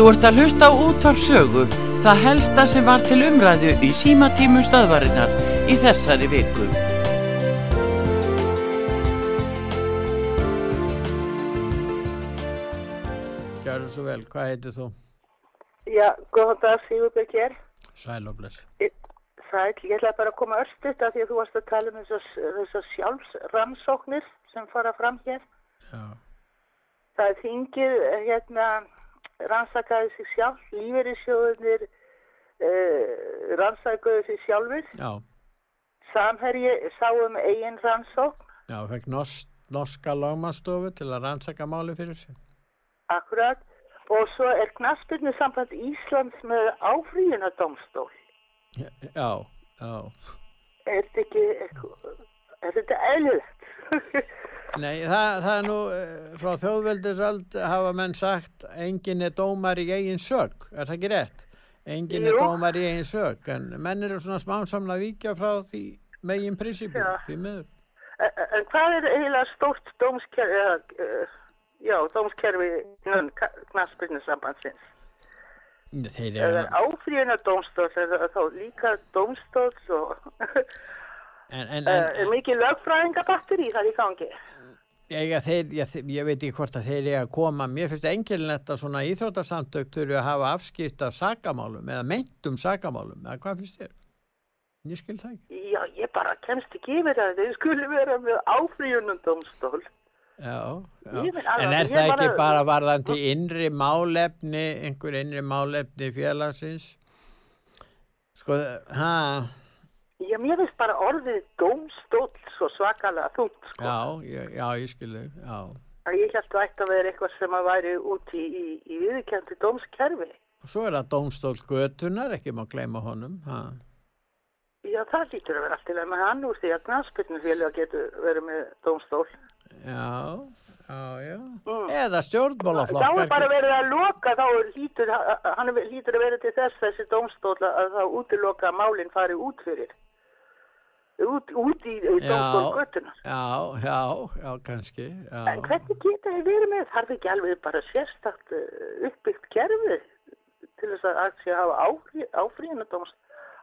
Þú ert að hlusta á útvarpsögu, það helsta sem var til umræðu í símatímu stöðvarinnar í þessari viku. Gjörðu svo vel, hvað heitir þú? Já, góðan dag Sigurbjörg hér. Sæl og bless. Sæl, ég ætla bara að koma örstuðt af því að þú varst að tala um þessar, þessar sjálfsrannsóknir sem fara fram hér. Já, Það er þingið, hérna, rannsakaði sig sjálf, lífeyrissjóðunir uh, rannsakaði sig sjálfur. já, Samherji sáum eigin rannsókn, já, fekk nos, norska lagmanstofu til að rannsaka máli fyrir sig. akkurat, og svo er knaspirnu samband Íslands með áfríunadómstól. Já, já. Er þetta ekki, er þetta eðlilegt? Nei, það, það er nú, eh, frá þjóðveldisöld hafa menn sagt, engin er dómar í eigin sög, er það ekki rétt? Engin er Jú. dómar í eigin sög, en menn eru svona smánsamlega að víkja frá því megin prinsipju, Já. því miður. En en hvað er eiginlega stórt dómskerfi, uh, já, dómskerfi sambandsins? Þeir Er eru, það áfríðuna dómstóls, er það þá líka dómstóls og en, en, uh, en, er mikið lögfræðingabatteri í það í gangi? Ég, þeir, ég, ég veit ekki hvort að þeir eru að koma mér finnst engilinett að svona íþróttasamtök þurfu að hafa afskipt af sakamálum eða meintum sakamálum eða hvað finnst þér? Ég skil það ekki Já, ég bara kemst ekki yfir að þeir skulle vera með áfríðunum dómstól. Já, já. Alveg- En er það ekki bara- bara varðandi innri málefni einhver innri málefni félagsins? Sko, ha, Já, mér finnst bara orðið dómstól svo svakalega þungt, sko. já, ég, já, ég skil þig, já. Að ég held að að vera eitthvað sem að væri út í, í, í viðkendi dómskerfi. Og svo er það dómstól götunar, ekki má gleyma honum, ha. Já, það lítur að vera allt til að með hann úr því að knastbyrnufélag getur verið með dómstól. Já, já, já. Mm. Eða Þá stjórnmálaflokkar. er bara verið að loka, þá er lítur, hann lítur að vera til þess þessi dómstól að þá útiloka málinn fari út fyrir. Út, út í göttunar. Já, já, já, kannski, já. En hvernig geta þið verið með? Þarf ekki alveg bara sérstakt uh, uppbyggt kerfi til þess að að sé að hafa?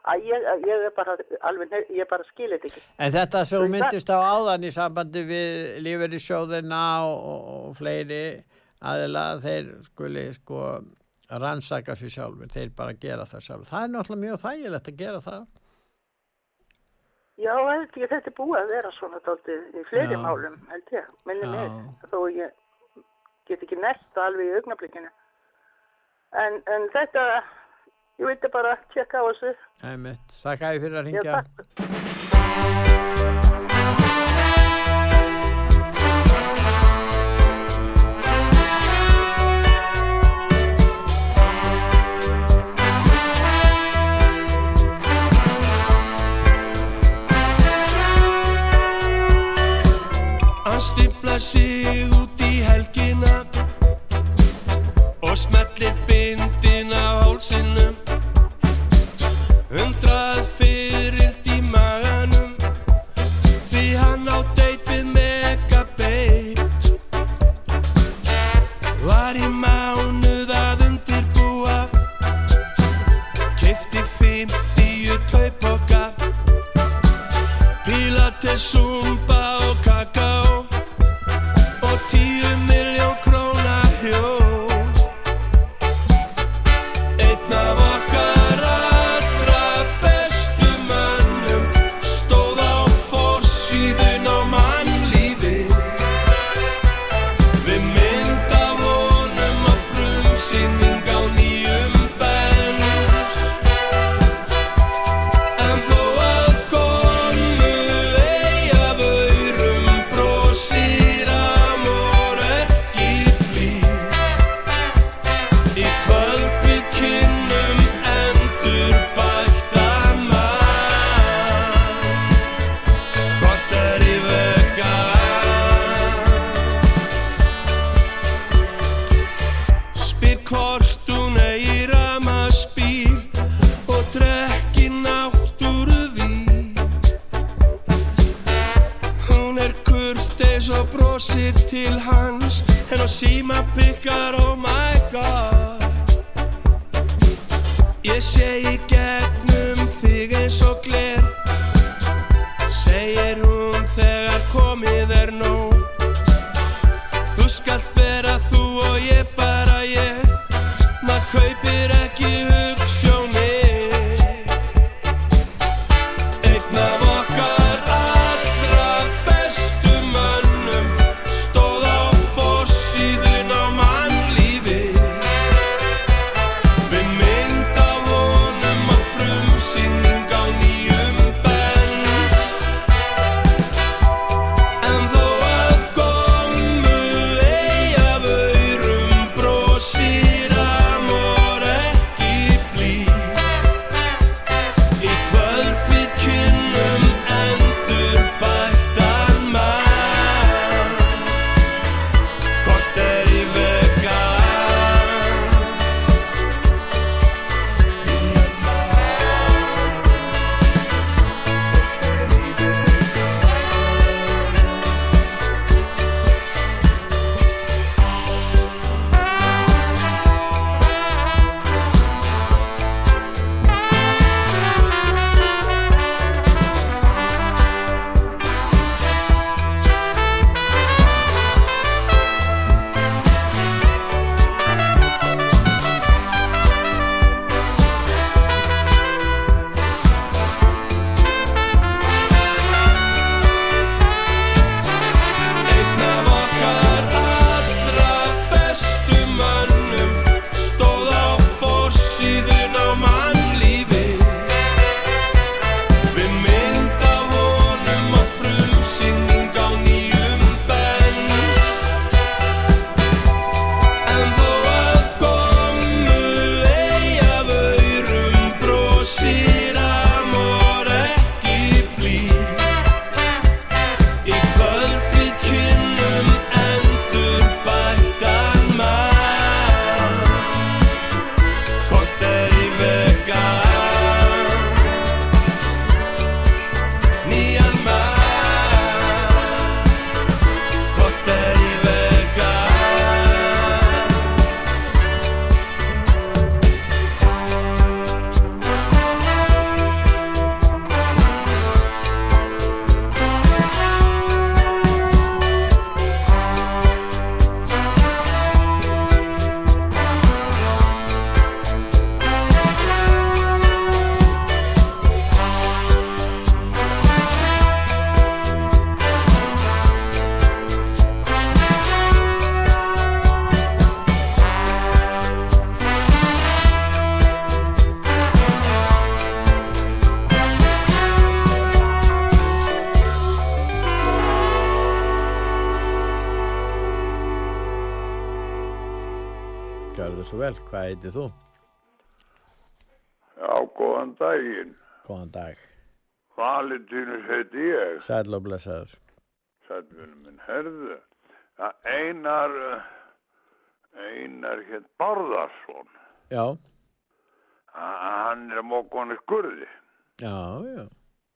Að ég, ég er bara alveg, ég bara skil þetta ekki. En þetta sem þú Það- myndist á áðan í sambandi við lífeyrissjóðina og, og, og fleiri aðila, þeir skuli sko rannsaka sér sjálfur, þeir bara gera það sjálfur. Það er náttúrulega mjög þægilegt að gera það. Já, held ég, þetta er búið að vera svona dálítið í fleiri Já. málum, held ég, minni Já. mig, þó ég get ekki nert það alveg í augnablikinu. En, en þetta, ég veit bara að tjekka á þessu. Æmitt, þakka ég fyrir að Já, ringja. takk. Hann stimplar sig út í helgina og smellir bindin af hálsinum heitir þú? Já, góðan daginn. Góðan dag. Valentínus heiti ég, Sæll og blessaður. sættunum minn herðu. Það einar, eh, einar hér Bárðarsson, Já, A- hann er hann skurði. já, já,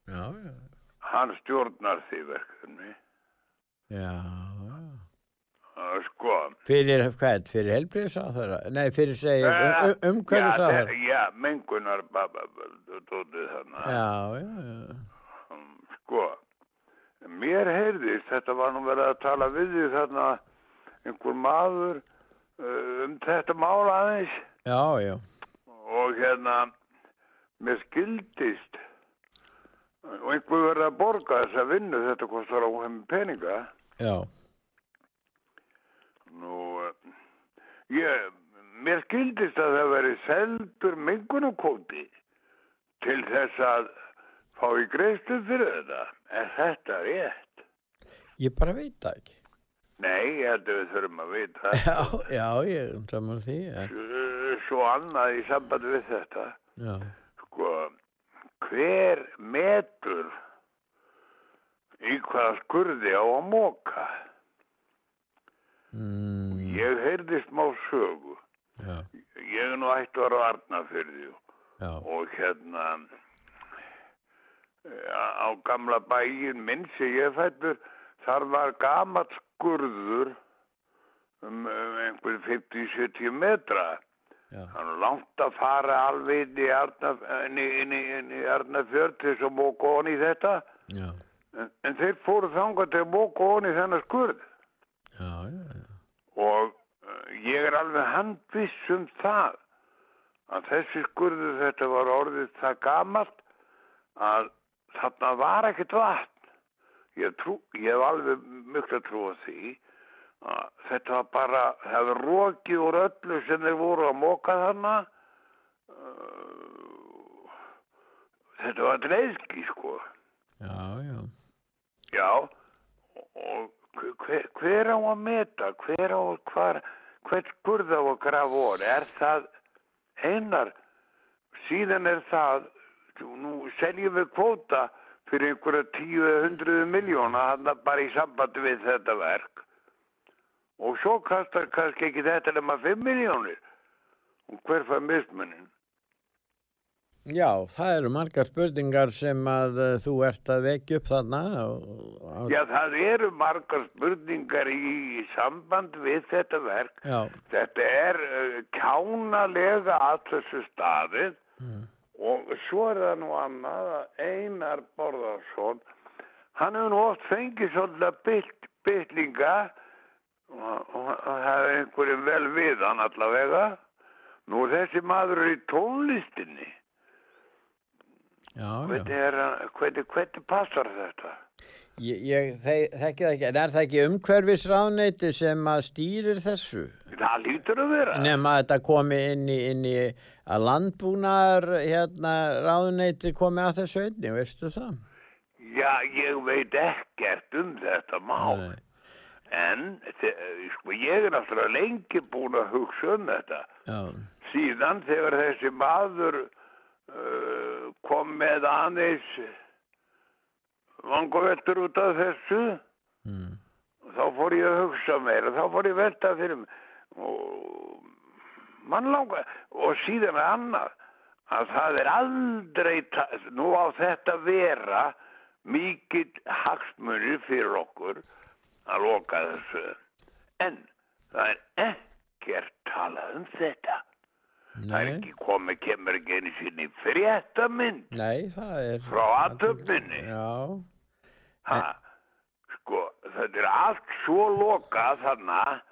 já, já, Hann stjórnar því verkefni. já, Sko. Fyrir, hvað, fyrir helbriðsáþara? Nei, fyrir segja, Eh, um, um, umhverfisáþara? Já, já, mengunar, tótið þarna. Já, já, já. Um, Sko, mér heyrðist, þetta var nú verið að tala við því þarna einhver maður um þetta mál aðeins Já, já, og hérna, mér skildist og einhver verið að borga þessa vinnu, þetta kostar á þeim peninga. já, Nú, uh, ég, mér skildist að það veri seldur mengunarkóti til þess að fá í greiðstu fyrir þetta. Er þetta rétt? ég bara veit það ekki. Nei, ég held að við þurfum að vita. Já, já, ég er saman því, en, Svo annað í sambandi við þetta. já, Sko, hver metur í hvaða skurði á að móka? Mm, Ég heyrði smá sögu. já, Ég er nú ættu að fyrir því já, og hérna á gamla bæin minn sem ég fættur þar var gamalt skurður um, um einhver 50-70 metra. Það er langt að fara alveg inn í Arnafjörð til þess að móka honi þetta. Já, En, en þeir fóru þangað til að móka honi í þennan skurð. já, já, já. Og uh, ég er alveg handviss um það að þessi skurðu þetta var orðið það gamalt að þarna var ekkert vatn. Ég, trú, ég hef alveg mjög að trúa því að þetta var bara, það var roki úr öllu sem þeir voru að móka þarna. Uh, þetta var dreiðski sko. Já, já. Já, og hver, hver á að meta, hver á að, hvar, hvert skurð á að grafa orð, er það einar, síðan er það, nú seljum við kvóta fyrir einhverja tíu eða hundruðu miljóna, hann bara í sambandi við þetta verk, og svo kastar kannski ekki þetta nema 5 miljónir, og hver fær mismunin? Já, það eru margar spurningar sem að uh, þú ert að vekja upp þarna. Og, Já, það eru margar spurningar í samband við þetta verk, já, Þetta er uh, kjánalega að þessu staðið og svo er það nú annað að Einar Borðarsson, hann hefur nú oft fengið svolítið og, og, og það er einhverjum vel við hann allavega. Nú er þessi maður í tónlistinni. Já. Hvernig, er, hvernig, hvernig passar þetta? Ég, ég þe- þekki það ekki, en er það ekki umhverfisráðneyti sem að stýrir þessu? Það lítur að vera. Nefn að þetta komi inn í, inn í að landbúnaðar hérna ráðneyti komi að þessu einni, veistu það? Já, ég veit ekkert um þetta mál. Nei. En sko, ég er náttúrulega lengi búin að hugsa um þetta. Já, Síðan þegar þessi maður uh, kom með aðeins vangovettur út af þessu, mm. þá fór ég að hugsa meira, þá fór ég að velta fyrir mig. Og mann langar, og síðan er annað, að það er aldrei, nú á þetta vera mikill hagsmunir fyrir okkur að loka þessu. En það er ekkert talað um þetta. Það er ekki komið, kemur ekki einu sinni fréttamind nei, það er... frá aðtöfninni. Já, Ha, sko, þetta er allt svo lokað þannig,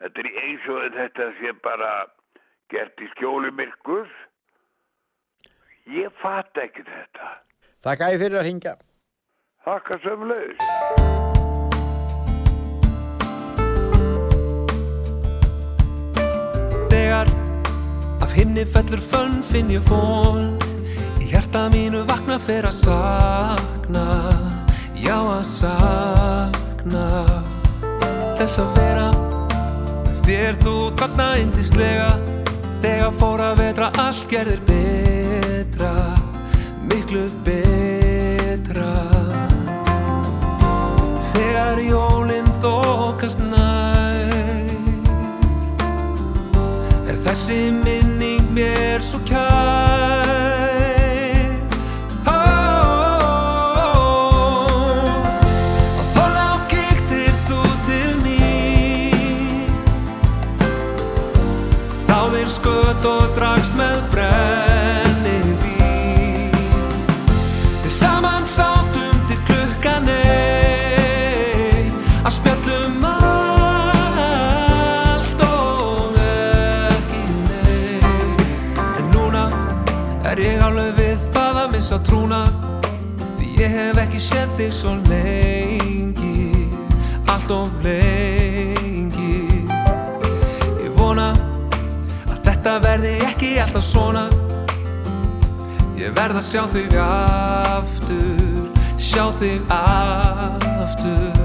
þetta er eins og þetta sé bara gert í skjóli myrkus. Ég fatt ekki þetta. þakka ég fyrir að ringja. Þakka sömulegis. Af hinni fellur fönn finn ég von. Í hjarta mínu vakna fyrir að sakna. Já að sakna. Þess að vera Þér þú þarna indislega Þegar fór að vetra allt gerðir betra. Miklu betra. Þegar jólinn þokast nær. Er þessi minning mér svo hef ekki séð þig svo lengi Allt of lengi. Ég vona að þetta verði ekki alltaf svona. Ég verð að sjá þig aftur Sjá þig aftur.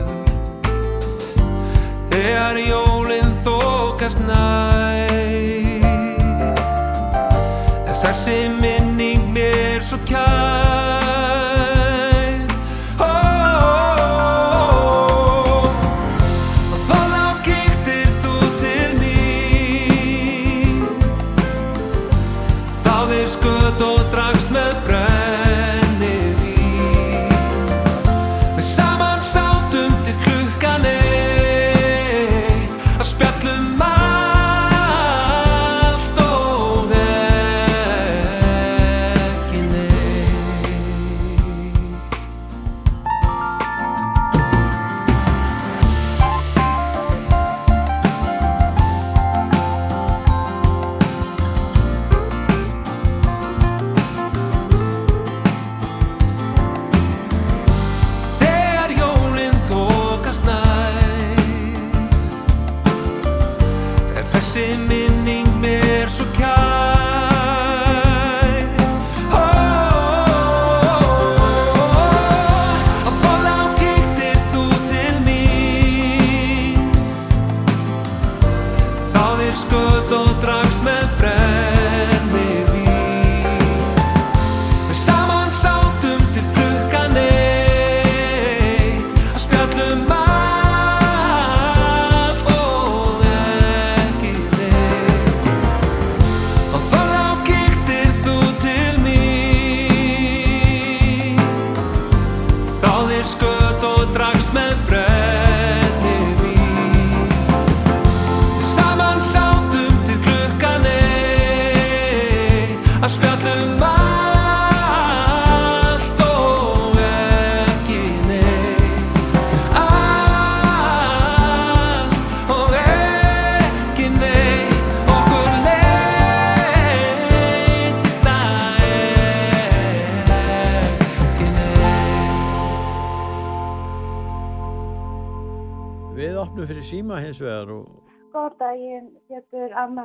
Þegar jólinn þókast Er þessi minning mér svo kær todo trabajo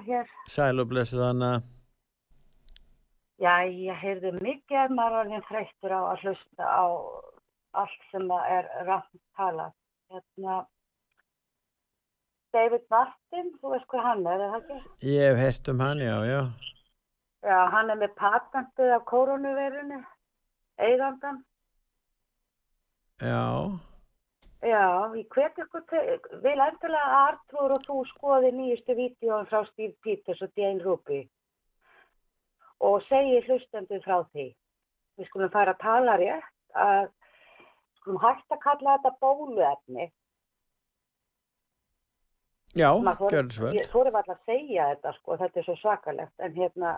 hér. sæl og blessuð hana. Já, ég heyrði mikið er maður orðin þreyttur á að hlusta á allt sem það er rangt talað. Hérna, David Martin, þú veist hvað hann er, er það ekki? Ég hef heyrt um hann, já, já. Já, hann er með patentið af koronavirunni, eigandan. Já, Já, ég hvet ykkur vil endilega að Artur og þú skoði nýjustu vídjóin frá Steve Peters og Jane Ruby og segi hlustendur frá því. Við skulum fara að tala rétt að skulum hægt að kalla þetta bóluefni. já, vel. Ég þóri alltaf að segja þetta sko, þetta er svo svakalegt, en hérna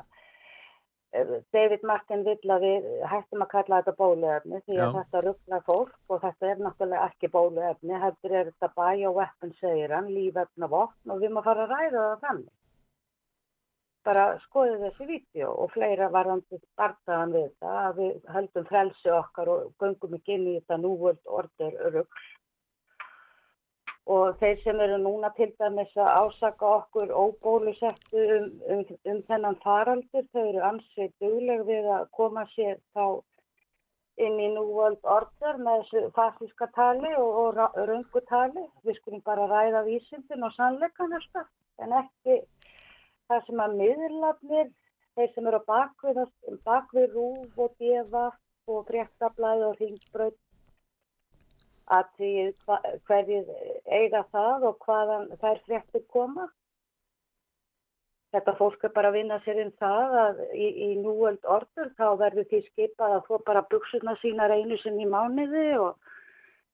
David Martin vill að við hættum að kalla þetta bóluefni því að Já. þetta rugglar fólk og þetta er náttúrulega ekki bóluefni, heldur er þetta bioweapon segir hann, lífefna vopn og við maður fara að ræða það þannig. Bara skoðu þessi vídeo og fleira varðandi startaðan við þetta að við höldum frelsi okkar og göngum ekki inn í þetta núvöld order rugg og þeir sem eru núna til dæmis að ásaka okkur óbólusettu um, um, um þennan faraldur, þau eru ansið dugleg við að koma sér þá inn í núvöld orður með þessu fasíska tali og, og ra- röngu tali. Við skulum bara ræða vísindin og sannleikan alltaf, en ekki það sem að miðlarnir, þeir sem eru á bakvið, bakvið rúf og djefa og fréttablaði og hringbröð að því hverjir eiga það og hvaðan þær fréttir koma. Þetta fólk er bara að vinna sér inn það að í, í núöld orður þá verður því skipað að þú bara buksuna sína einu sinni í mánuði og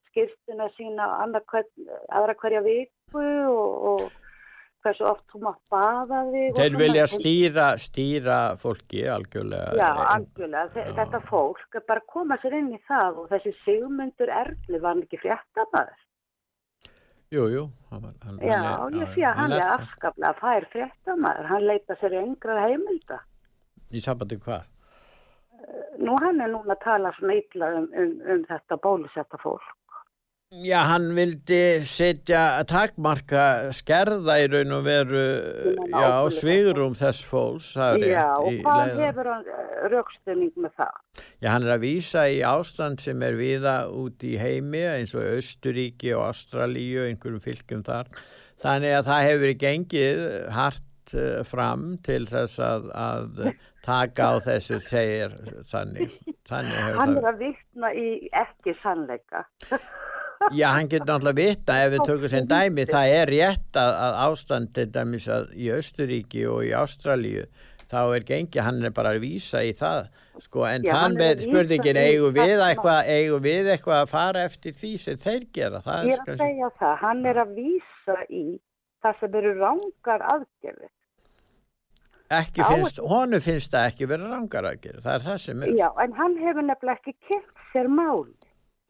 skiptuna sína aðra hverja viku og, og hversu oft þú mátt baða þig. Þeir vilja stýra, stýra fólki algjörlega. Já, algjörlega. Þe- Já. Þetta fólk er bara koma sér inn í það og þessi sigmundur Erni var ekki fréttamaður. Jú, jú. Hann, hann, Já, hann ég sé að hann er afskaplega fær fréttamaður. Hann leita sér yngra heimilda. Í sambandi hvað? Nú hann er núna að tala svona illa um, um, um þetta bólusetta fólk. Já, hann vildi setja takmarka skerða í raun og veru já, svigurum þess fólks Já, og hvað hefur hann raukstunning með það? Já, hann er að vísa í ástand sem er viða út í heimi eins og Östuríki og Ástralíu, einhverjum fylgjum þar. Þannig að það hefur gengið hart eh, fram til þess að, að taka á þessu segir þannig. þannig Hann er að vittna í ekki sannleika. Já, hann getur náttúrulega vita ef við tökum sem dæmi, það er rétt að, að ástand til dæmis að í Östuríki og í Ástralíu þá er gengið, hann er bara að vísa í það sko, en Já, hann með spurningin eigum við eitthvað eitthvað að fara eftir því sem þeir gera það Ég er að segja það, hann er að vísa í það sem eru rángar aðgerðir. ekki finnst, honu finnst það ekki vera rangar að gera, það er það sem er Já, en hann hefur nefnilega ekki kynnt sér máli.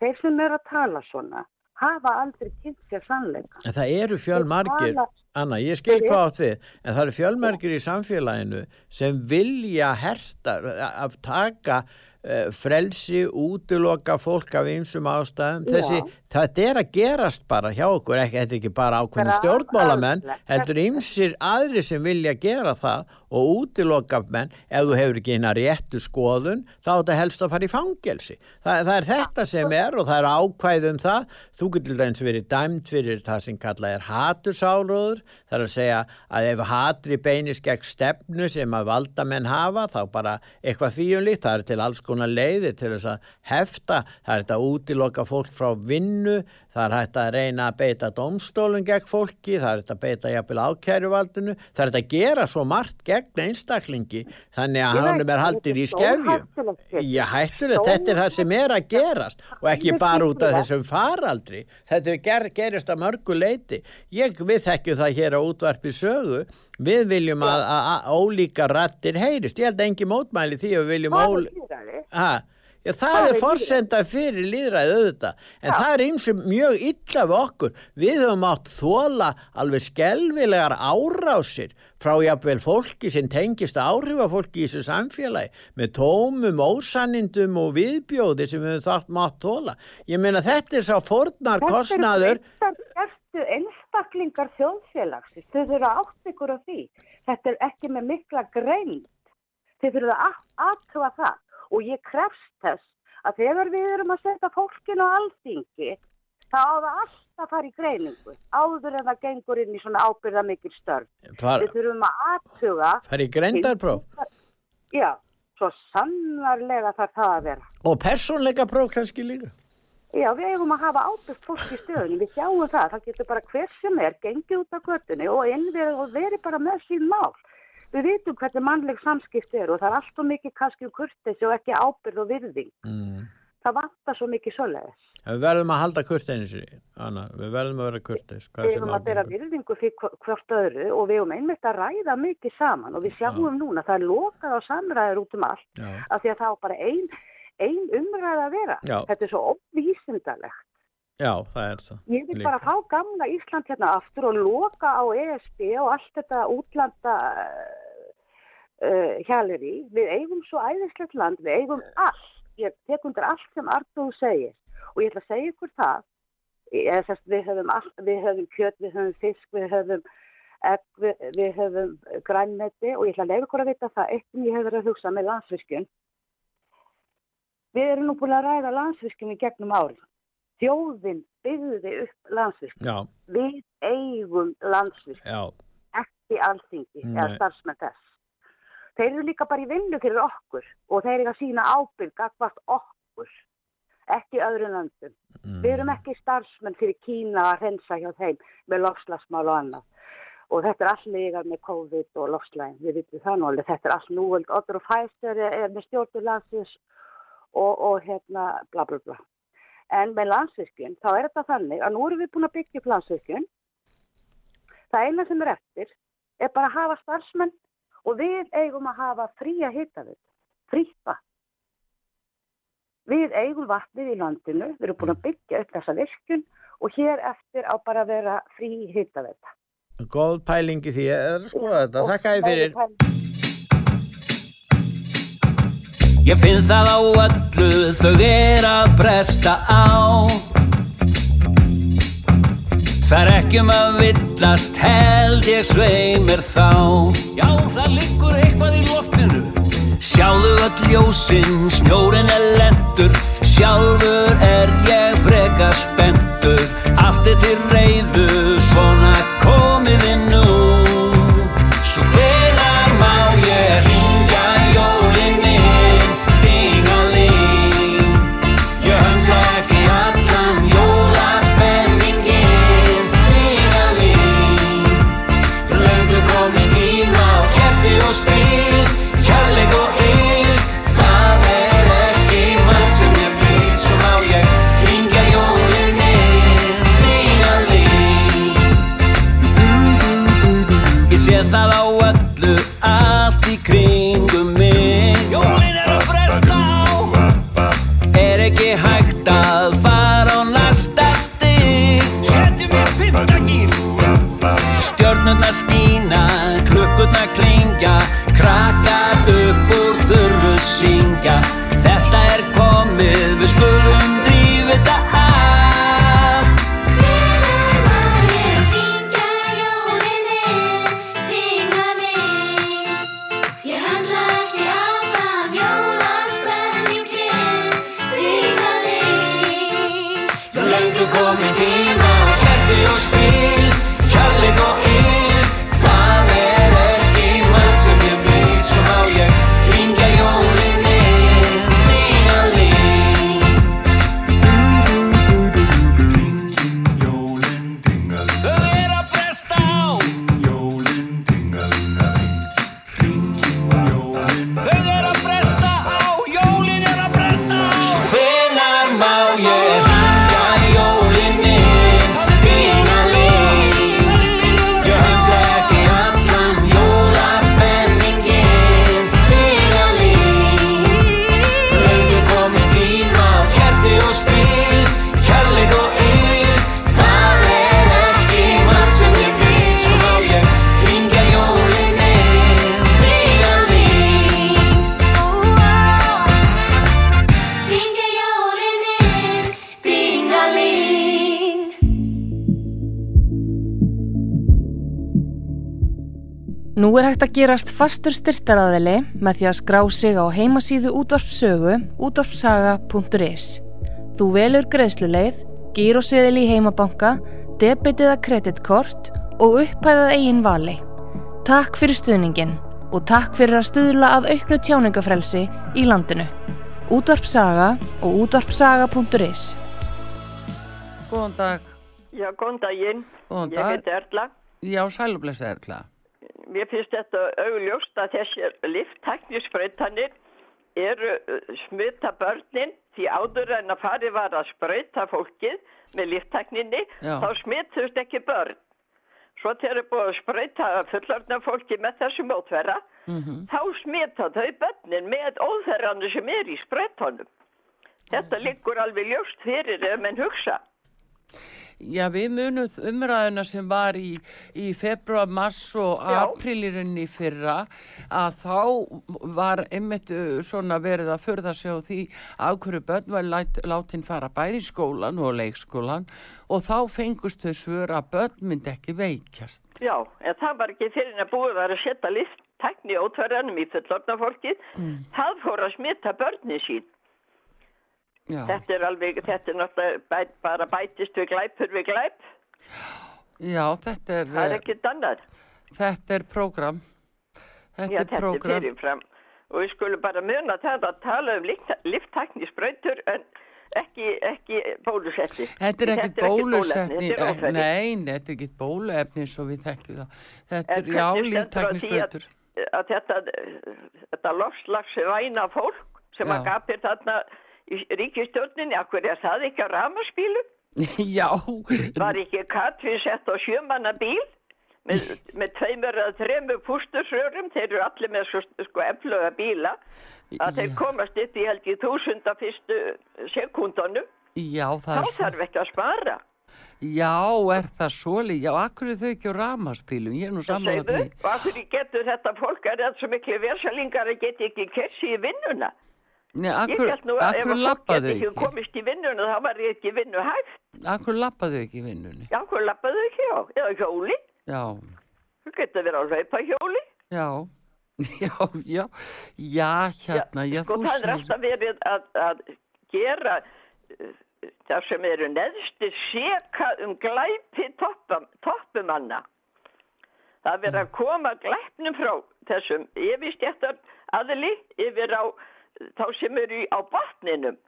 Þeir sem eru að tala svona hafa aldrei kynnt sér sannleika. en það eru fjölmargir Tala- Anna, ég skil hvað átt við, en það eru fjölmargir í samfélaginu sem vilja herta, að taka uh, frelsi, útiloka fólk af einsum ástæðum. Þessi, þetta er að gerast bara hjá okkur, ekki, þetta er ekki bara ákveðni Bara stjórnmálamenn, alveg. heldur ymsir aðri sem vilja gera það og útiloka menn, ef þú hefur ekki hérna réttu skoðun, þá er þetta helst að fara í fangelsi. Það, það er þetta sem er og það er ákvæð um það. Þú getur til dæmis verið dæmt fyrir það sem kallað er hatursáróður, það er að segja að ef hatri beinis gegn stefnu sem að valdamenn hafa, þá bara eitthvað þvíunlíkt, það er til alls konar leiði til þess að hefta, það er þetta að útiloka fólk frá vinnu vinnu, það er hægt að reyna að beita domstólun gegn fólki, það er hægt að beita jafnvel ákæruvaldinu, það er hægt að gera svo margt gegn einstaklingi, þannig að Ég veit, hann er haldið í þetta skefju. Pétur. Já, hættulegt, þetta er það sem er að gerast og ekki bara út af þessum faraldri. Þetta ger, gerist að mörgu leiti. Ég, við þekkjum það hér á útvarpi sögu, við viljum að, að, að ólíka rattir heyrist. Ég held að engi mótmæli því að við viljum Það já, það, Það er er forsenda fyrir líðræði auðvitað, en það er eins og mjög illa við okkur. Við höfum átt þóla alveg skelvilegar árásir frá jafnvel fólki sem tengist áhrifafólki í þessu samfélagi með tómum, ósannindum og viðbjóði sem við höfum þátt mátt þóla. Ég meina þetta er sá fórnar kostnaður. Þetta er einstaklingar þjóðfélagsins. Þau þurfa að átt ykkur á því. Þetta er ekki með mikla greind. Þau þurfa að aðtúa það. Og ég krefst þess að þegar við erum að setja fólkinu á alþingi, þá á það alltaf að fara í greiningu. Áður en það gengur inn í svona ábyrða mikil störf. Far, Við þurfum að aðtuga. far í grendarpróf Já, svo sannarlega þarf það að vera. og persónleika próf kannski líka. Já, við eigum að hafa ábyrgt fólk í stöðunni, við sjáum það, það getur bara hver sem er, gengið út af göttunni og innverð og verið bara með sín mál. Við vitum hvernig mannleg samskipt er og það er alltaf mikið kannski um kurtesi og ekki ábyrð og virðing. Mm. Það vantar svo mikið svoleiðis. Við verðum að halda kurteins, Anna, við verðum að vera kurteins. Við eigum að bera virðingu fyrir hv- hvort öðru og við eigum einmitt að ræða mikið saman og við sjáum núna, það er lokað á samræður út um allt Já, af því að það á bara ein, ein umræða að vera. Já. Þetta er svo óvísindalegt. Já, það er það. Ég vil Líka. bara fá gamla Ísland hérna aftur og loka á ESB og allt þetta útlanda uh, hjaleri. Við eigum svo æðislegt land, við eigum allt. Ég tek undir allt sem Artur segir og ég ætla að segja ykkur það. Ég, sest, við, höfum all, við höfum kjöt, við höfum fisk, við höfum egg, við, við höfum grænmeti og ég ætla að leiða ykkur að vita það. Eitt sem ég hef verið að hugsa með landsvirkjun. Við erum nú búin að ræða landsvirkjun í gegnum árið. Þjóðin byggði upp landsvirkjun. Já, Við eigum landsvirkjun, já, ekki alþingi eða starfsmenn þess. Þeir eru líka bara í vinnu fyrir okkur og þeir eru að sína ábyrg akkvart okkur, ekki öðrum löndum. mm. Við erum ekki starfsmenn fyrir Kína að rensa hjá þeim með lofslagsmál og annað. Og þetta er allt líka með COVID og lofslægin, við vitum það nú alveg, þetta er allt núvöld, Otter og Pfizer er, með stjórnur landsins og, og hérna bla bla bla. En með landsvirkjun, þá er þetta þannig að nú erum við búin að byggja upp landsvirkjun. Það eina sem er eftir er bara að hafa starfsmenn og við eigum að hafa fría hittavit, fríta. Við eigum vatnið í landinu, við erum búin að byggja upp þessa virkjun og hér eftir á bara að vera frí hittavit. Góð pælingi því, ég er að skoða þetta. Þakka þið fyrir. Ég finn það á öllu þau er að bresta á. Það er ekki um að villast held ég sveimir þá. Já það liggur eitthvað í loftinu. Sjáðu öll ljósinn, snjórin er lendur Sjálfur er ég freka spendur Allt er til reyðu, að gerast fastur styrtaraðili með því að skrá sig á heimasíðu útvarpsögu útvarpsaga.is. Þú velur greiðsluleið, gíroseðil í heimabanka, debitið að kreditkort og upphæðað eigin vali. Takk fyrir stuðningin og takk fyrir að stuðla að auknu tjáningafrelsi í landinu. Útvarpsaga og útvarpsaga.is Góðan dag. Já, góðan daginn. Góðan Ég dag. heiti Erla. Já, sælublessa Erla. Mér finnst þetta augljóst að þessir lifttæknisprautanir eru uh, smita börnin því áður en að farið var að sprauta fólkið með lifttækninni þá smituðust ekki börn. Svo þegar er búið að sprauta fullorðna fólki með þessu mótverra Mm þá smita þau börnin með óþerranu sem er í sprautanum. Þetta liggur alveg ljóst fyrir ef menn hugsa. Já, við munum umræðuna sem var í, í februar, mars og Já. aprílirinni fyrra að þá var einmitt uh, svona verið að förða sig á því af hverju börn var lát, látin fara bæði í skólan og leikskólan og þá fengust þau svör að börn myndi ekki veikjast. Já, en það var ekki fyrir að búið var að setja lifttækni ótverðanum í fullorðna fólkið. Mm. Það fór að smita börni sín. Já, Þetta er alveg, þetta er náttúrulega bæ, bara bætist við glæpur við glæp. já þetta er, Það er ekkert annað. þetta er prógram. Þetta Já, er þetta er prógram. fyrirfram. Og við skulum bara muna það að tala um lifttækni sprautur en ekki, ekki bólusetti. Þetta er bóluefni, bólusetni, Þetta er eh, þetta er ekkert bóluefni svo við þekkjum það. Þetta er, já, hvernig stendur á því líftaknisbrötur. að þetta, þetta lofslags væna fólk sem að gapir þarna í ríkistjórninni, akkur er það ekki að ramaspílu? já, Var ekki Katrín sett á sjömanna bíl með, með tveimur eða þremur pústursrörum, þeir eru allir með svo, sko efluga bíla, að þeir komast upp í held í þúsunda fyrstu sekúndunum, já, það þá er svo. þarf ekki að spara. Já, er það svoli? Já, akkur er þau ekki á ramaspílum? Ég er nú Það saman að því. og hverju getur þetta fólk er þetta svo miklu versalingar að geti ekki kersi í vinnuna? Nei, akkur, held nú að ef akkur fólk lappaðu geti ekki ekki? komist í vinnuna þá var ég ekki vinnu hægt. Akkur lappaðu ekki í vinnunni? Já, hvað lappaðu ekki á? Eða hjóli? Já, Þú getur verið að hlaupa hjóli. já, já, já, já, hérna, já, sko þú það er alltaf verið að, að gera uh, það sem eru neðstir seka um glæpi toppum, toppumanna. Það er verið að koma glæpnum frá þessum yfirstjættar aðli yfir á þá sem eru á botninum.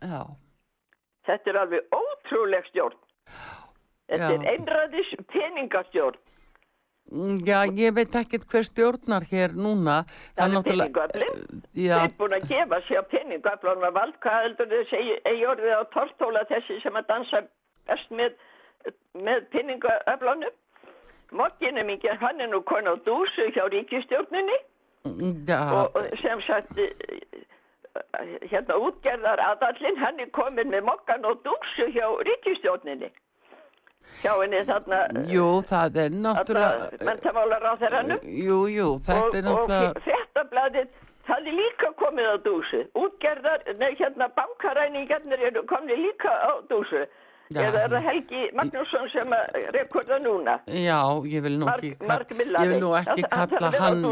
Já, Þetta er alveg ótrúleg stjórn. Þetta Já. er einræðis peningastjórn. Mm, já, ég veit ekkert hver stjórnar hér núna. Það er peningöflin. Já, Þeir er búin að gefa sér peningöflunum vald. Hvað heldur þau segi, eigi orðið á tortóla þessi sem að dansa best með, með peningöflunum? Mokkinum ekki, hann er nú konu á dúsu hjá ríkistjórninni mm, já, og og sem sagt eh, hérna útgerðar aðallinn, hann er komin með mokkan og dúsu hjá ríkistjórninni. Hjá henni þarna, jú, það er náttúrulega, mentamálar á þeirrannum. jú, jú, þetta er og, náttúrulega, og fréttablaðið það er líka komið á dúsu útgerðar, nei hérna bankaræningarnir eru komið líka á dúsu Já. eða er það Helgi Magnússon sem að rekorda núna já, ég vil nú Mark- ekki, Mark Millari. ég vil nú ekki Það- kalla hann,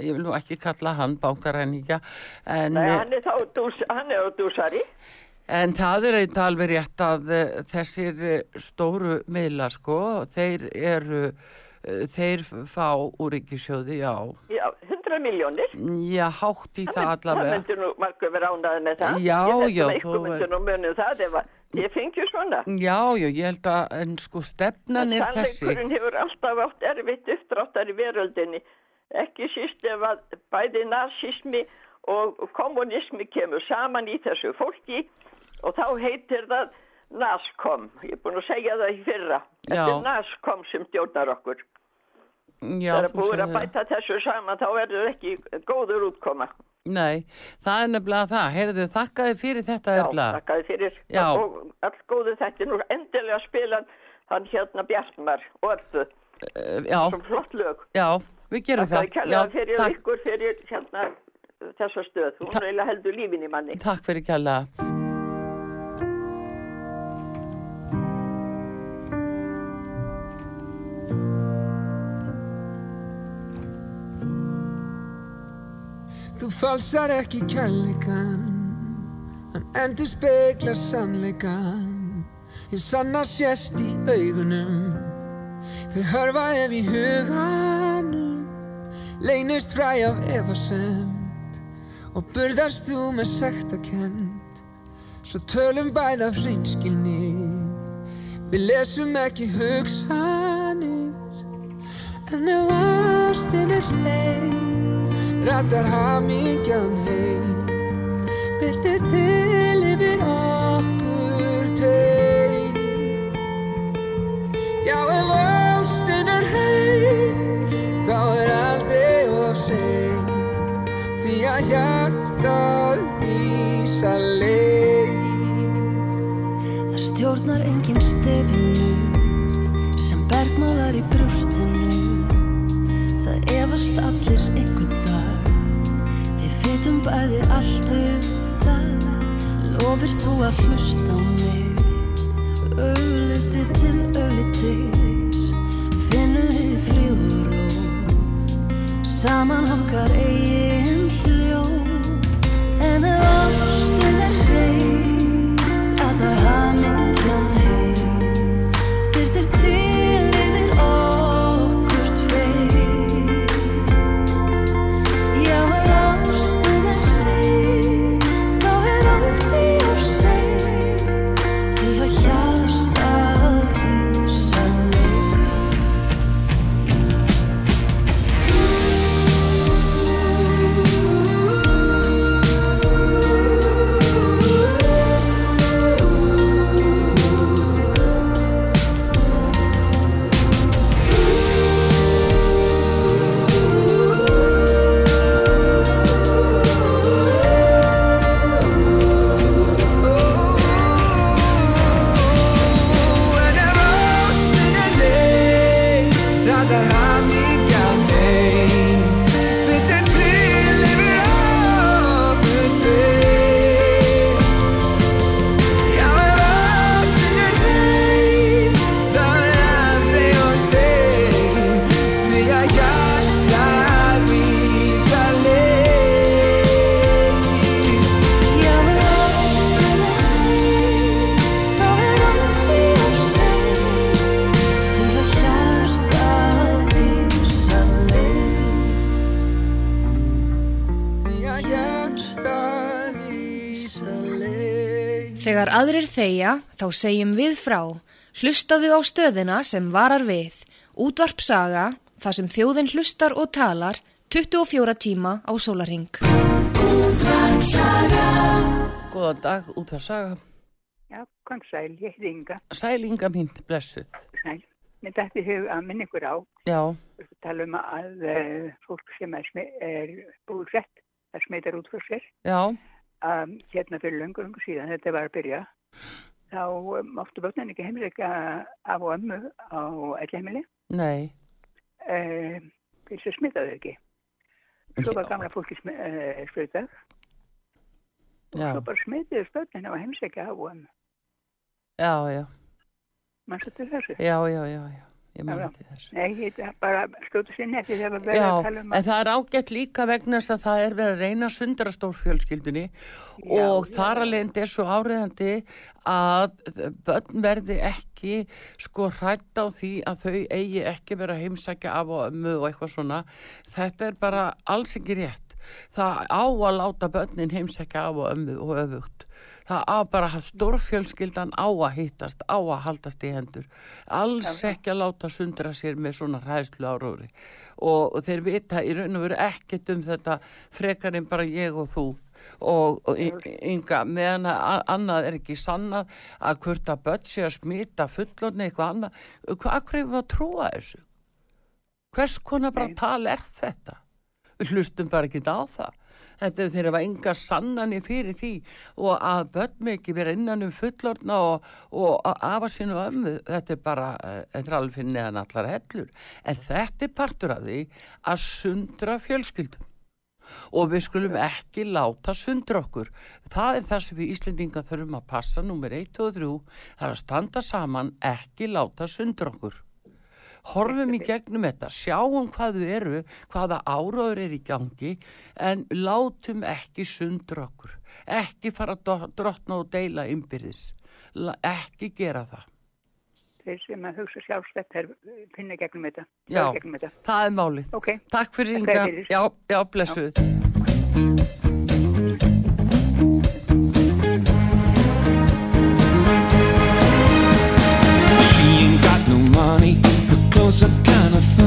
ég vil nú ekki kalla hann bankaræningja, en... nei, eh, hann er þá dús, hann er á dúsari En það er eitthvað alveg rétt að uh, þessir stóru miðlar sko, þeir eru, uh, þeir fá úr ríkisjóði, já, já, 100 miljónir já, hátt í það það allavega. myndir nú margur vera ánæði með það Já, ég já, að þú eitthvað er- myndir nú munið það ef að ég fengi svona Já, já, ég held að, en sko stefnan er þessi. Sannleikurinn hefur alltaf átt erfitt uppdráttar í veröldinni. Ekki síst ef að bæði nazismi og kommunismi kemur saman í þessu fólki og þá heitir það NASCOM. Ég er búin að segja það í fyrra. Þetta Já. er NASCOM sem stjórnar okkur. Já, Þegar þú búin að það. bæta þessu saman þá verður ekki góður útkoma. Nei, það er nefnilega það. Heyrðu, þakka þið fyrir þetta, Já, Erla. þakkaði fyrir. Já. Og all góðu þetta er nú endilega spilan hann hérna Bjartmar og öllu. Uh, já, Svo flott lög. já, við gerum það. Þakkaði kærlega fyrir takk, ykkur fyrir hérna þessa stöð. Hún Ta- reyla heldur lífin í manni. takk fyrir kærlega. Þú falsar ekki kærleikan Hann endur speklar sannleikan Ég sanna sést í augunum Þau hörfa ef í huganum. Leynist fræ af efasemt Og burðast þú með sektakend Svo tölum bæð af hreinskilni Við lesum ekki hugsanir. En ef ástin er hrein Rattar hamingjan heim. Byrtir til yfir okkur teim. Já, ef ástin er heim Þá er aldrei of seint. Því að hjartað vísa leið. Það stjórnar enginn stefinu Bæði allt um það. Lofir þú að hlusta á mig? Augliti til auglitis, finnum við fríð og. Saman okkar eigin hljó. En ef þegja, þá segjum við frá. Hlustaðu á stöðina sem varar við. Útvarp saga, þar sem þjóðin hlustar og talar 24 tíma á sólaring. Góðan dag, út að saga. Já, kom sæl, ég heiti Inga, Sæl Inga mín, blessuð. sæl. Mér dætti hug að minna ykkur á, Já, við tala um að uh, fólk sem er, er búsett, það smitar út frá sér, já, um, hérna fyrir löngu, löngu síðan þetta var að byrja, þá um, máttu börnin ekki heimleika af og ömmu á ellheimili, nei, uh, fyrir þess að smita þau ekki. Svo var gamla fólki smi, uh, spritað, já, svo bara smitiðu börnin á heimsækja af og ömmu. já, já, Manstu til þessu? já, já, já, já, ég Já, já. til þessu. Nei, ég er bara skjóta sér netti þegar við verðum Já, að tala um en það er ágætt líka vegna þess að það er verið að reyna að sundra stórfjölskyldunni og já, þar að leiðandi er svo áriðandi að börn verði ekki sko hrætt á því að þau eigi ekki vera að heimsækja af og ömmu og eitthvað svona. Þetta er bara alls ekki rétt. Það á að láta börnin heimsækja af og ömmu og öfugt. Það á bara að stórfjölskyldan á að hittast, á að haldast í hendur. Alls ekki að láta sundra sér með svona hræðslu áróri. Og, og þeir vita í raun og veru ekkert um þetta frekar en bara ég og þú. Og, og ynga, meðan að annað er ekki sannað að börn sé að smita fullorni eitthvað annað. Hvað við að trúa þessu? Hvers konar bara tal er þetta? Við hlustum bara ekki á það. Þetta er þeirra enga sannani fyrir því og að börn mig ekki vera innan um fullorna og, og afa sínu ömmu, þetta er bara, eh, þetta er alveg neðan allar hellur. En þetta er partur af því að sundra fjölskyldum og við skulum ekki láta sundra okkur. Það er það sem við Íslendinga þurfum að passa, nummer 1 og 3, það er að standa saman, ekki láta sundra okkur. Horfum í gegnum þetta, sjáum hvað þau eru, hvaða áraður er í gangi, en látum ekki sundra okkur, ekki fara að drottna og deila ymbirðis, ekki gera það. Þeir sem að hugsa sjálfstætt þeir finna gegnum þetta. Já, gegnum þetta. það er málið. Ok. Takk fyrir fyrir. Já, já, blessuð. you're some kind of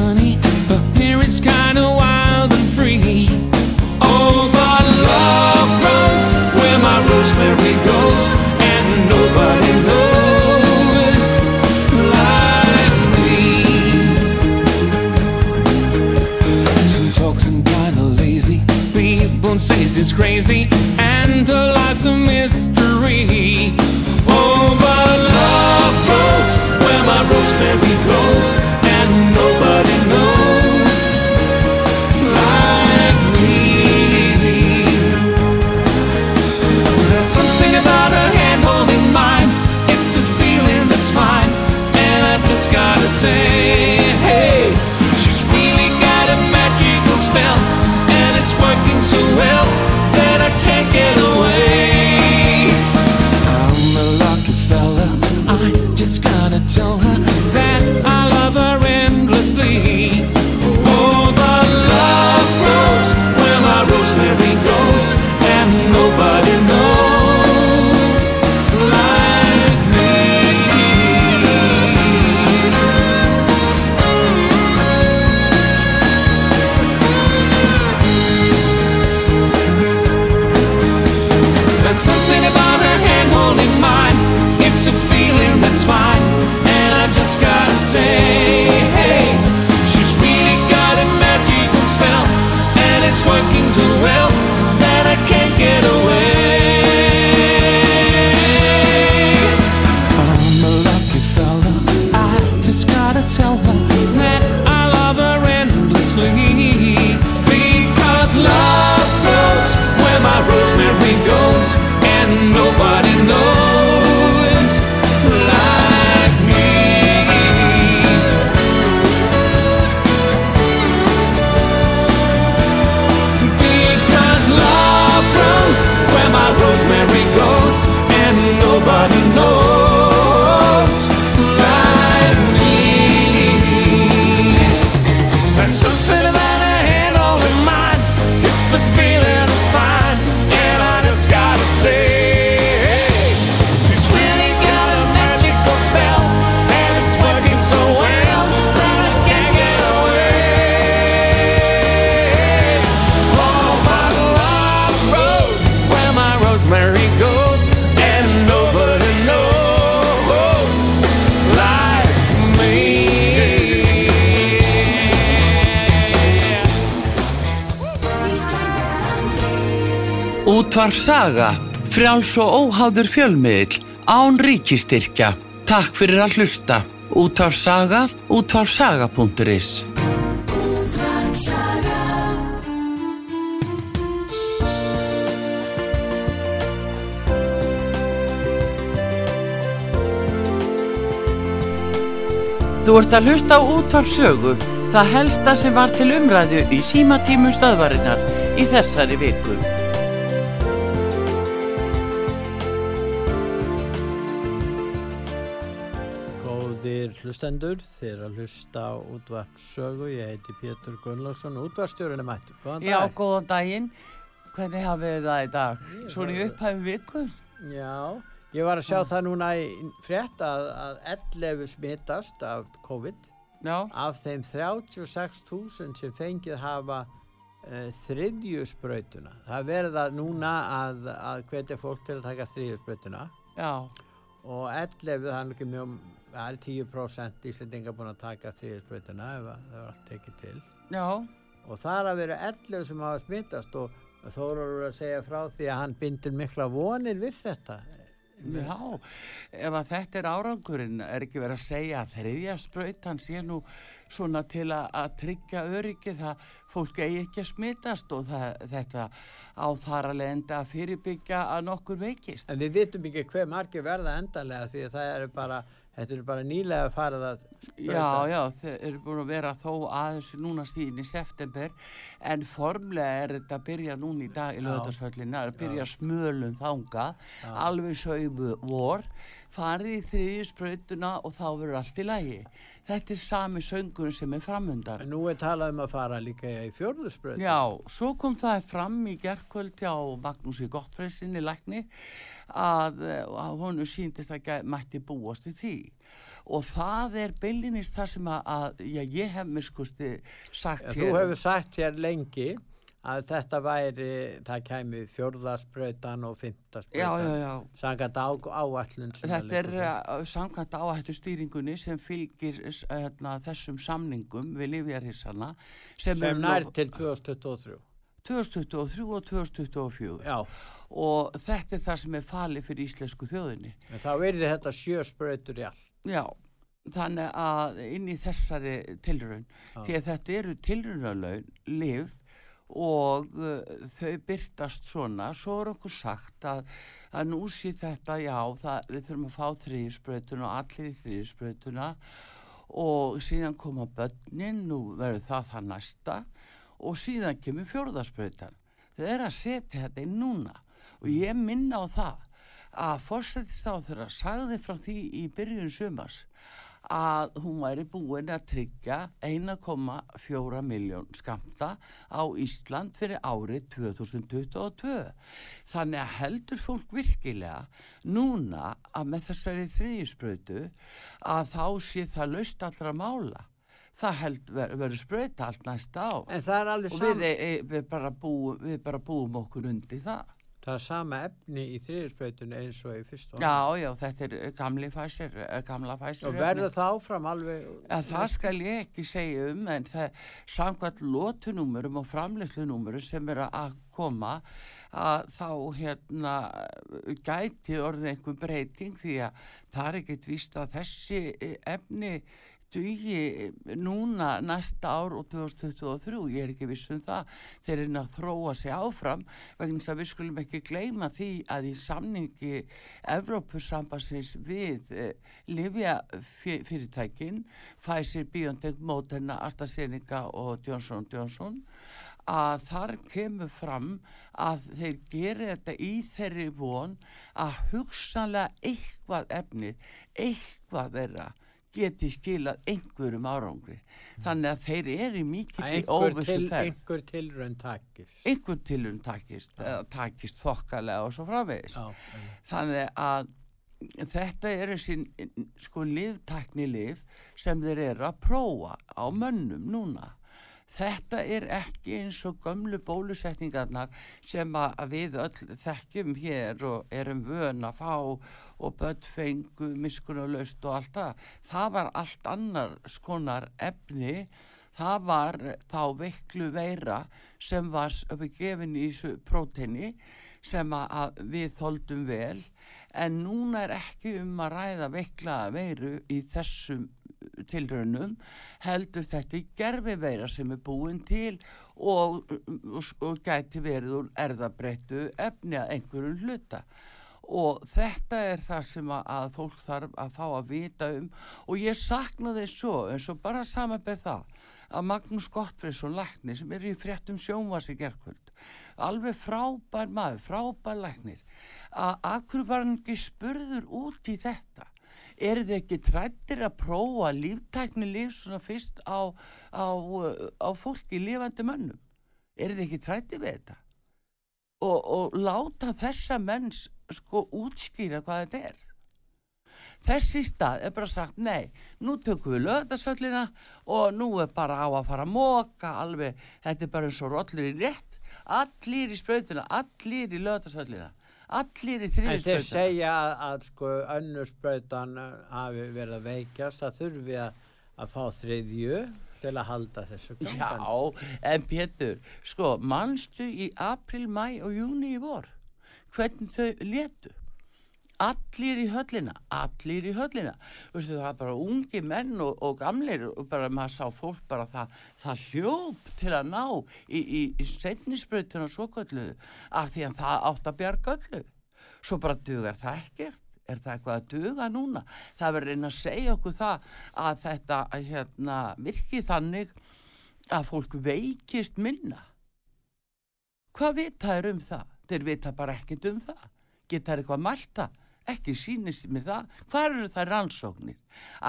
Saga, frjáls og óháður fjölmiðil, án ríkistyrkja. Takk fyrir að hlusta. Útvarf Saga, útvarfsaga.is Þú ert að hlusta á útvarf sögu, það helsta sem var til umræðu í símatímum stöðvarinnar í þessari viku. Hlustendur, þeir að hlusta á útvart sögu, ég heiti Pétur Gunnlaugsson, útvarstjórinn er mættur. Góðan Já, dag. góðan daginn. Hvernig hafið þið það í dag? Svona í upphæfi viku? Já, ég var að sjá það núna í frétt að, að 11 smittast af COVID. Já. Af þeim 36.000 sem fengið hafa uh, þriðju sprautuna. Það verða núna að, að hvetja fólk til að taka þriðju sprautuna. Já. Og 11, það er ekki mjög, það er 10% íslendinga búin að taka þriðju sprautuna ef að það er allt tekið til. Já. Og það er að vera 11 sem hafa smittast og Þórar að segja frá því að hann bindur mikla vonir við þetta. Já, ef að þetta er árangurinn, er ekki verið að segja að þriðja sprautan sé nú svona til að, að tryggja öryggi það fólk eigi ekki að smitast og það, þetta á þar að lenda að fyrirbyggja að nokkur veikist. En við vitum ekki hver margir verða endanlega því að það eru bara Þetta er bara nýlega farið að sprauta. Já, já, þeir eru búin að vera þó aðeins núna síðan í september en formlega er þetta að byrja núna í dag í Já. lögðarshöllina, er að byrja smölum þanga, Já. alveg sögðu vor, farið í þriðju sprautuna og þá verður allt í lægi. Þetta er sami söngur sem er framundar. En nú er talað um að fara líka í fjörðu sprauta. Já, svo kom það fram í gerkvöldi á Magnúsi Gottfreysinni lækni að, eh, að honu síndist að mætti búast við því og það er beilinist það sem að, að já, ég hef miskusti sagt Ja, þú hefur sagt hér lengi að þetta væri, það kæmi fjörðasprautan og fymtasprautan. Já, já, já. Sangat á, áallun sem Þetta er uh, samkvæmt áhættu stýringunni sem fylgir hérna, þessum samningum við Livjarhissana sem, sem nær nú- til 2023. 2023 og 2024 Já. og þetta er það sem er falið fyrir íslensku þjóðinni. En þá verði þetta sjö sprautur í allt. Já, þannig að inn í þessari tilraun, Já. því að þetta eru tilraunalaun, liv og uh, þau byrtast svona, svo er okkur sagt að, að nú sé þetta, já, það, við þurfum að fá þriðisbrautuna og allir í þriðisbrautuna og síðan koma börnin, nú verður það það næsta og síðan kemur fjórðasprautan. Þau er að setja þetta inn núna og ég minna á það að fórsetistáþurra sagði frá því í byrjun sumars að hún væri búin að tryggja 1,4 miljón skamta á Ísland fyrir árið 2022. Þannig að heldur fólk virkilega núna að með þessari þriðjusbrötu að þá sé það laust allra mála. Það held ver, verður sprauta allt næsta á. Og við, e, við, bara búum, við bara búum okkur undir það. Það er sama efni í þriðisprautunni eins og í fyrstu. Já, já, þetta er gamli fæsir, gamla fæsir. Og verður það áfram alveg... að það skal ég ekki segja um en það samkvæmt lótunúmurum og framleyslunúmurum sem eru að koma að þá hérna gæti orðið einhver breyting því að það er ekkert víst að þessi eh, efni dugi núna næsta ár og 2023, ég er ekki viss um það. Þeir eru að þróa sig áfram vegna þess að við skulum ekki gleyma því að í samningi Evrópusambansins við eh, Livja fyrirtækin Pfizer, BioNTech, Moderna, AstraZeneca og Johnson Johnson að þar kemur fram að þeir gera þetta í þeirri von að hugsanlega eitthvað efni, eitthvað þeirra geti skilað einhverjum árangri. Þannig að þeir eru einhver, óvissu ferð. einhver tilraun takist. Einhver tilum takist, eða takist þokkalega og svo framvegis. Já, Þannig að þetta er þessi sko livtækni liv sem þeir eru að prófa á mönnum núna. Þetta er ekki eins og gömlu bólusetningarnar sem að við öll þekkjum hér og erum vön að fá og börn fengu miskunnulegst og allt það. Það var allt annar skonar efni, það var þá veiklu veira sem var gefin í þessu próteini sem við þoldum vel en núna er ekki um að ræða veiklaða veiru í þessum tilraunum heldur þetta í gerfi veira sem er búin til og, og, og gæti verið úr erðabrettu efni að einhverjum hluta. Og þetta er það sem að, að fólk þarf að fá að vita um. Og ég sakna þess svo eins og bara samanberð það að Magnús Gottfriðsson læknir sem er í fréttum sjónvasi gerkvöld alveg frábær maður, frábær læknir. Að akkur var hann ekki spurður út í þetta? Eru þið ekki trættir að prófa líftækni líf svona fyrst á, á, á fólki lifandi mönnum? Eru þið ekki trættir við þetta? Og, og láta þessa menns sko útskýra hvað þetta er. Þessi stað er bara sagt nei, nú tökum við lögðarsöllina og nú er bara á að fara að móka alveg, þetta er bara eins og rollur í rétt allir í sprautuna, allir í lögðarsöllina allir í En þeir segja að, að sko önnur sprautan uh, hafi verið að veikjast, það þurfi að, að fá þriðju til að halda þessu gangan. Já, en Pétur, sko, manstu í april, mæ og júni í vor, hvernig þau letu? Allir í höllina, allir í höllina. Veistu, það var bara ungi menn og, og gamlir og bara maður sá fólk bara það, það hljóp til að ná í, í, í setnisbreytuna svo kölluðu af því að það átt að bjarga öllu. Svo bara dugar það ekkert. Er það eitthvað að duga núna? Það verður reyna að segja okkur það að þetta að, hérna, virki þannig að fólk veikist minna. Hvað vita þær um það? Þeir vita bara ekkert um það. Geta þær eitthvað mælta? Ekki sýnist mér það. Hvað eru það rannsóknir?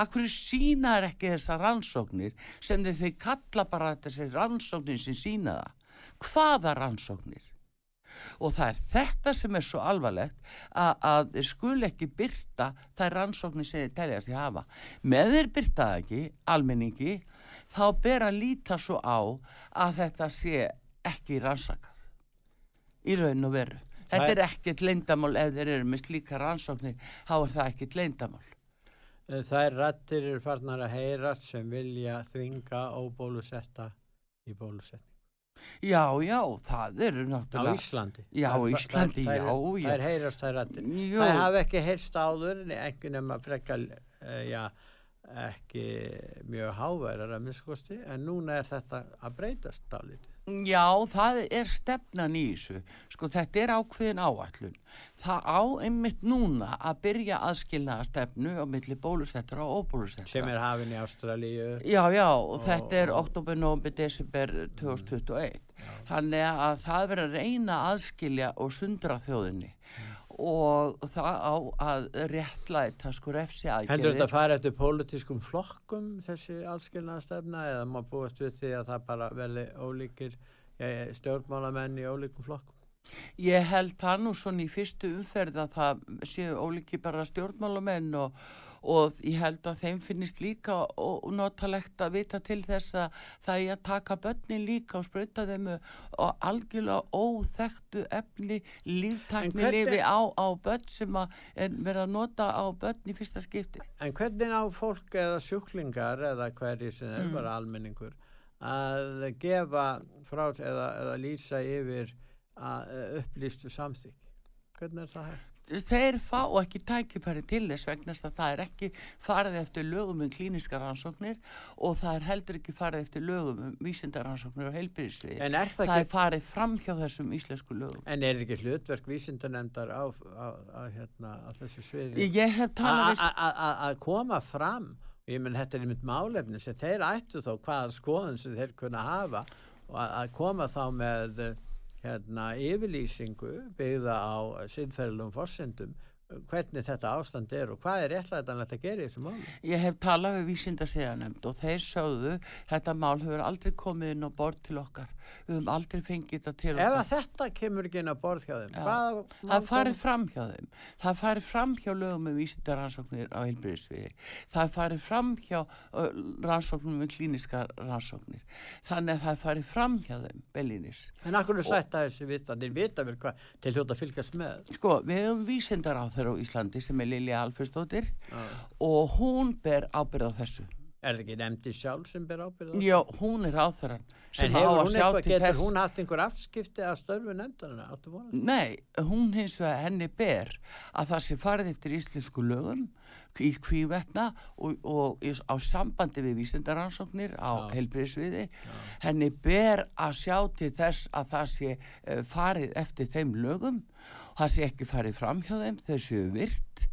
Akkur sína er ekki þessar rannsóknir sem þeir, kalla bara þessi rannsóknir sem sína það? Hvaða rannsóknir? Og það er þetta sem er svo alvarlegt að, að skul ekki byrta þær rannsóknir sem þeir telja sig hafa. Með þeir byrta það ekki, almenningi, þá ber að líta svo á að þetta sé ekki rannsakað í raun og veru. Þetta Það er ekkert leyndamál ef þeir eru með slíka rannsóknir, þá er það ekkert leyndamál. Eh, Þær rættir eru farnar að heyrast sem vilja þvinga óbólusetta í bólusetning. Já, já, það eru Á náttúrulega... Íslandi. Já, á Íslandi, já, já. Þær heyrast þær rættir. Þær hafa ekki heyrst áður, ekki nema frekar, uh, já, ekki mjög háværar að minnskosti, en núna er þetta að breytast dálítið. Já, það er stefnan í þessu. Sko, þetta er ákveðin áætlun. Það á einmitt núna að byrja aðskilnaða stefnu á milli bólusettra og óbólusettra. Sem er hafin í Ástralíu. Já, já, og þetta er oktober, november, desember 2021. Þannig að það verður að reyna að aðskilja og sundra þjóðinni. Og það á að réttlæta sko refsi Heldur aðgerðir. þetta að fara eftir pólitískum flokkum þessi allskilnaðastefna eða má búast við því að það bara verði ólíkir eh, stjórnmálamenn í ólíkum flokkum? Ég held það nú svona í fyrstu umferð að það séu ólíki bara stjórnmálamenn og, og ég held að þeim finnist líka notalegt að vita til þess að það er að taka börnin líka og sprauta þeim og algjörlega óþekktu efni líftakni lifi á, á börn sem að er verið að nota á börn í fyrsta skipti. En hvernig á fólk eða sjúklingar eða hverju sem er Mm. bara almenningur að gefa frá eða, eða lýsa yfir að eh, upplýstu samþykk? Hvernig er það hægt? Þeir fá ekki tækifæri til þess vegna að það er ekki farið eftir lögum um klíniska rannsóknir og það er heldur ekki farið eftir lögum um vísindarannsóknir og er það það ekki- er farið fram hjá þessum íslensku lögum. En er ekki hlutverk vísindanemndar á, á, á, hérna, á þessu sviði? Ég hef talað Að koma fram, ég menn þetta er einmitt málefni sem þeir ættu þó hvaða skoðun sem þeir kunna hafa og að, koma þá með hérna, yfirlýsingu byggða á sinnferðilegum forsendum hvernig þetta ástand er og hvað er réttlætanlegt að gera í þessu máli? Ég hef talað við vísindaseganemnd og þeir sögðu þetta mál hefur aldrei komið inn á borð til okkar. Við höfum aldrei fengið þetta til Ef okkar. að þetta kemur ekki inn á borð hjá þeim, hvað Það farið fram hjá þeim. Það farið fram hjá lögum um vísindaransóknir á heilbyrðisviði. Það farið fram hjá rannsóknum um klíniskar rannsóknir. Þannig að það farið fram hjá þeim, Bellinis. En akkur er sætt að þessi vita, að vísindar á Íslandi sem er Lilja Alfredsdóttir Já. og hún ber ábyrð á þessu. Er það ekki nefndi sjálf sem ber ábyrð á Já, hún er áþurann En sem á hefur að hún eitthvað, getur þess. hún haft einhver afskipti af störfu vonað? Nei, hún hins vegar henni ber að það sé farið eftir íslensku lögum í kvívetna og, og á sambandi við vísindaransóknir á heilbriðsviði henni ber að sjá til þess að það sé uh, farið eftir þeim lögum það sé ekki farið fram hjá þeim þau séu virt.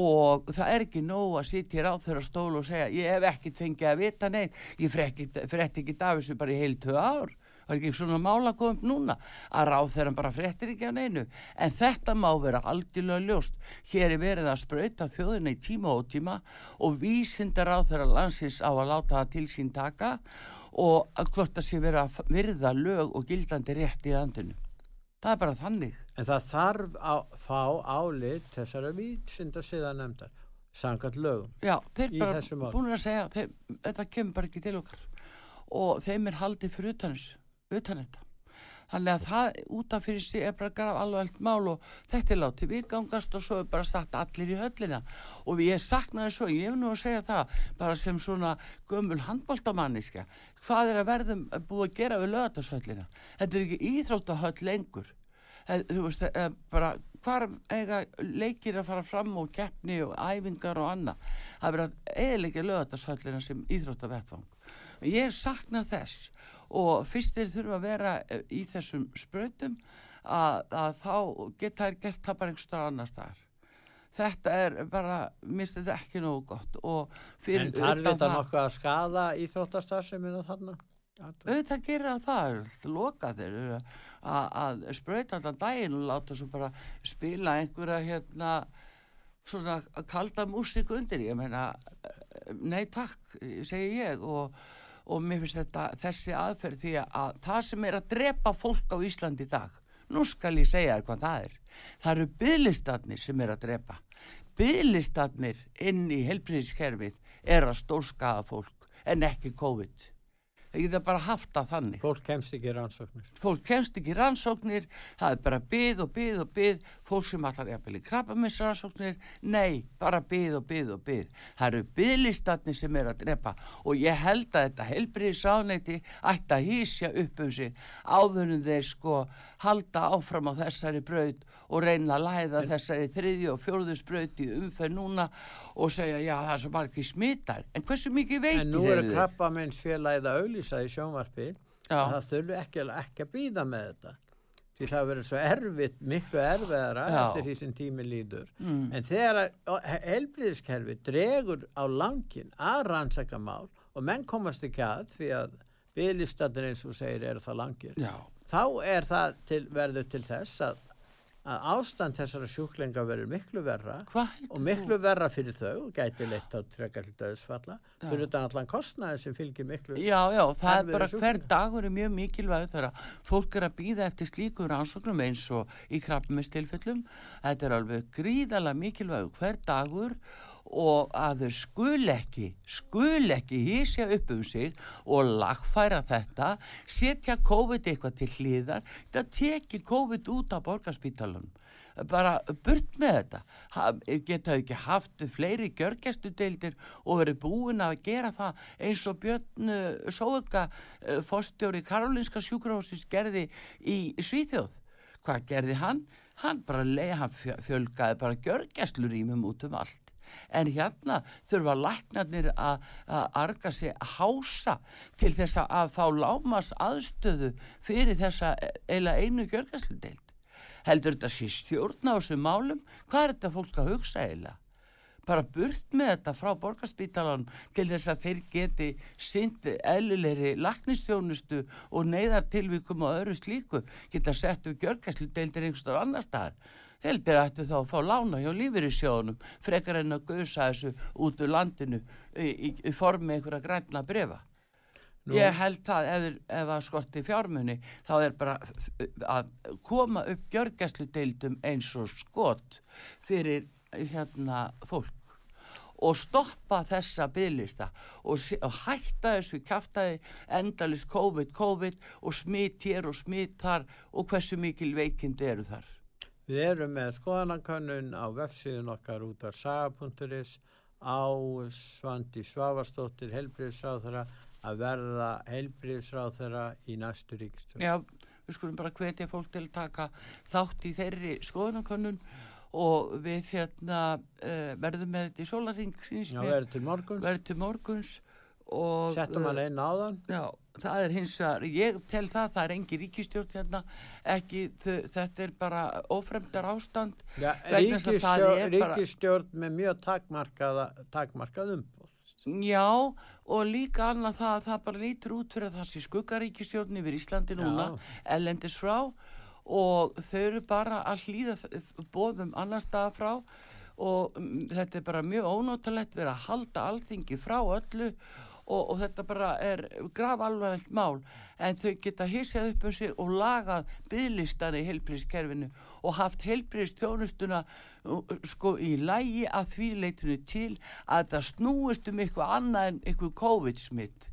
Og það er ekki nóg að sitja hér á þeirra stól og segja ég hef ekki fengið að vita neitt ég frétti ekki þessu bara í heil tvö ár. Það er ekki svona mála komum núna að þeirra bara fréttir ekki af neinu. En þetta má vera algjörlega ljóst. Hér er verið að sprauta þjóðina í tíma og tíma og vísindar á þeirra landsins á að láta það til sín taka og hvort það sé verið að virða lög og gildandi rétt í landinu. Það er bara þannig En það þarf að fá álit þessara vísinda síðan nefndar, samkvæmt lögum. Já, þeir bara búin að segja þeir, þetta kemur bara ekki til okkar. Og þeim er haldið fyrir utan þessu utan þetta. Þannig að það út af fyrir sig er bara graf alveg mál og þetta er látið viðgangast og svo er bara satt allir í höllina. Og ég saknaði svo, ég hef nú að segja það bara sem svona gömul handbóltamanniska hvað er að verðum búið að gera við lögatarsöllina þetta er ekki íþróttahöll lengur þú veist, eh, bara hvar eiga leikir að fara fram og keppni og æfingar og annað? Það er verið að eðilegja lögatarsöllina sem íþróttavettfang ég sakna þess og fyrst þeir þurfa að vera eh, í þessum sprautum að, að þá geta þær gert það bara einhver stað annar staðar. Þetta er bara, minnst þetta ekki nógu gott og fyrir En þarf utan þetta nokkuð að skada íþróttastarfsemina þarna? Auðvitað gerir það loka þeir að, sprauta allan daginn og láta svo bara spila einhverja hérna svona kalda músík undir. Ég meina nei takk segi ég. Og, og mér finnst þetta þessi aðferð því að það sem er að drepa fólk á Íslandi í dag nú skal ég segja hvað það er. Það eru byðlistarnir sem er að drepa. Byðlistarnir inn í helbriðiskerfið er að stórskaða fólk en ekki COVID það geta bara haft það þannig. Fólk kemst ekki rannsóknir. fólk kemst ekki rannsóknir það er bara byð og byð og byð fólk sem allar jafnvel í krabbaminsrannsóknir nei, bara byð og byð og byð það eru byðlistatni sem er að drepa og ég held að þetta helbriði sáneiti ætti að hísja upp um sig áðunum þeir sko halda áfram á þessari braut og reyna að læða þessari þriðju og fjórðusbraut í umferð núna og segja já það er svo margir smittar en hversu mikið veitir Auðlýsa í sjónvarpi að það þurfi ekki, ekki að býða með þetta. Því það verður svo erfitt, miklu erfiðara Já. eftir því sem tími líður. Mm. En þegar helbriðiskerfi dregur á langin að rannsaka mál og menn komast ekki að því að byggðlistatin eins og segir eru það langir. Já. Þá er það til, verður til þess að, að ástand þessara sjúklinga verður miklu verra og miklu verra fyrir þau og gæti leitt á treka til döðsfalla fyrir utan allan kostnaði sem fylgir miklu Já, já, það er bara sjúkdómi. hver dagur er mjög mikilvæg þegar fólk er að býða eftir slíkum rannsóknum eins og í krabbmestilfellum. Þetta er alveg gríðalega mikilvæg hver dagur og að þau skul ekki, skul ekki hísja upp um sig og lagfæra þetta, setja COVID eitthvað til hlýðar, þetta teki COVID út af borgarspítalunum bara burt með þetta. Ha, geta ekki haft fleiri gjörgæstudeildir og verið búin að gera það eins og Björn uh, Sóðuka uh, fórstjóri Karolinska sjúkrahúsins gerði í Svíþjóð. Hvað gerði hann? Hann bara leið, hann fjö- fjölgaði bara gjörgæslurýmum út um allt en hérna þurfa læknarnir að arga sig að hása til þess að- fá lámas aðstöðu fyrir þessa eila einu gjörgæsludeild. Heldur þetta sé stjórn á þessum málum? Hvað er þetta fólk að hugsa eiginlega? Bara burt með þetta frá borgarspítalan til þess að þeir geti sint eðlilegri laknistjónustu og neyðartilvíkum og öðru slíku geta sett upp gjörgæslu deildir einhverstar annar staðar heldur ættu þá að fá lána hjá lífyrirsjónum frekar en að gausa þessu út úr landinu í, í, í formi einhverja grænna brefa Nú- Ég held það ef, ef að skorti fjármunni þá er bara að koma upp gjörgæsludeildum eins og skot fyrir hérna fólk og stoppa þessa bygglista og, og hætta þessu kjaftaði endalist COVID, COVID og smitt hér og smitt þar og hversu mikil veikindi eru þar. Við erum með skoðanakönnun á vefsíðun okkar út af saga.is á Svandi Svavarsdóttir helbriðsráðara að verða helbriðsráðara í næstu ríkstjórn. Já, við skulum bara hvetja fólk til að taka þátt í þeirri skoðanakönnun og við hérna uh, verðum með þetta í sólaring Já, verður til morguns. verður til morguns Settum hann einn áðan. Já, það er hins vegar, ég tel það, það er engi ríkistjórn hérna, ekki, þetta er bara ófremdar ástand. Já, ríkisstjórn, er bara- með mjög takmarkað umbúð. Já, og líka annað það að það bara lítur út fyrir sé skuggaríkistjórn yfir Íslandi núna, ellendis frá og þau eru bara að hlýða bóðum annar staða frá og mm, þetta er bara mjög ónótalegt verið að halda alþingi frá öllu og, og þetta bara er graf alvarlegt mál en þau geta hissjað upp um sig og lagað byðlistan í heilbríðskerfinu og haft heilbríðstjónustuna sko í lægi að því leitinu til að þetta snúist um eitthvað annað en eitthvað COVID-smitt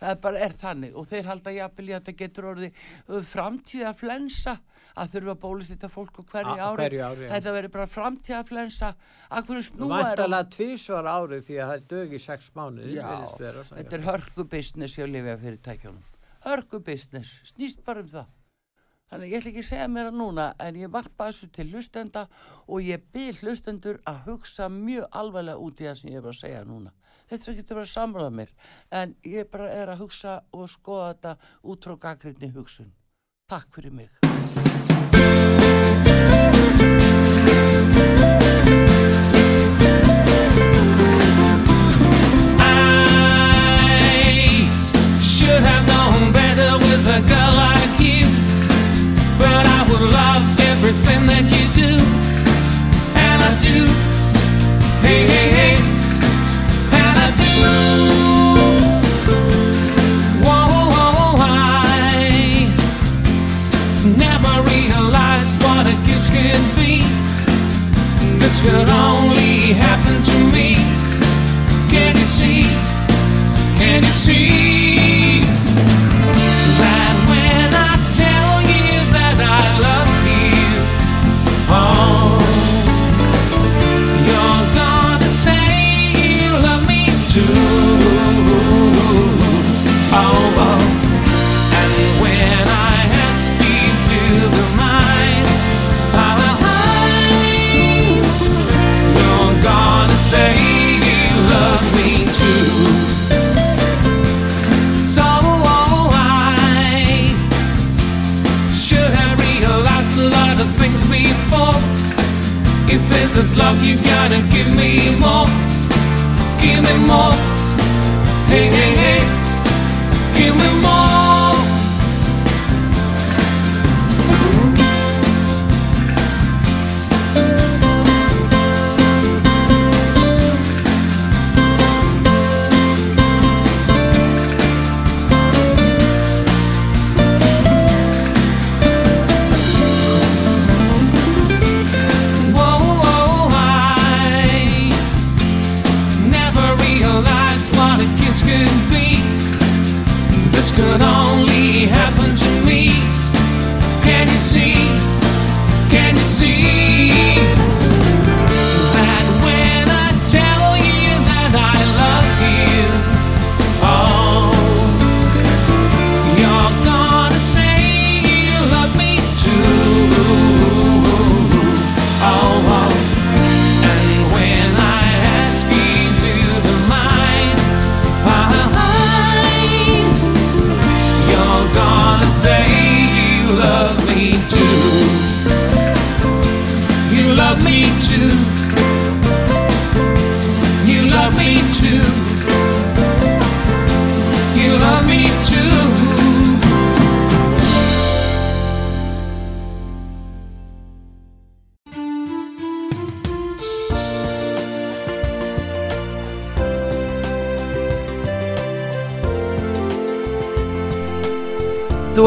það er bara er þannig. Og þeir halda jafnvel í að þetta getur orðið uh, framtíða flensa. Að þurfa að bólist þetta fólk á hverju ári, hverju ári, þetta verður bara framtíða flensa. Að hverju snúa er Væntalega tvísvar árið því að það dög í sex mánuði. Já, þetta er hörku business hjá lifja fyrirtækjunum hörku business, snýst bara um það. Þannig ég ætla ekki að segja mér að núna en ég varpa þessu til hlustenda og ég byrð hlustendur að hugsa mjög alvarlega út í það sem ég er að segja núna þetta getur bara að samráða mér. En ég bara er að hugsa og skoða þetta út frá gaggrinni hugsun. Takk fyrir mig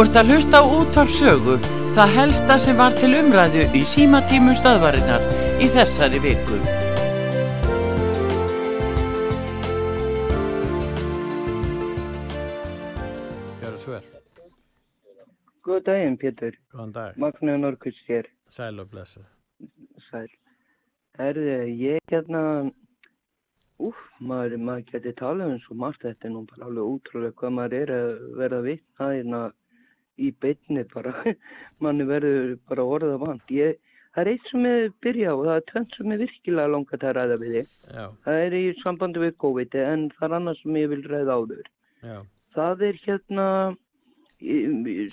ert að hlusta á útvarp sögu, það helsta sem var til umræðu í símatímum stöðvarinnar í þessari viku. Gjör það svo vel. Góð daginn, Pétur. Góðan dag. Magna Norkvist hér. Sæl og blessu. Sæl. Herði, ég hérna, úf, maður, maður geti talað um svo margt, þetta er nú bara alveg útrúlega hvað maður er að verða vitna hérna í beinni bara. Manni verður bara orða vant. Ég, það er eitt sem ég byrja á, það er tvönd sem ég virkilega langar að ræða við þig. Það er í sambandi við COVID, en það er annað sem ég vil ræða áður. já. Það er hérna,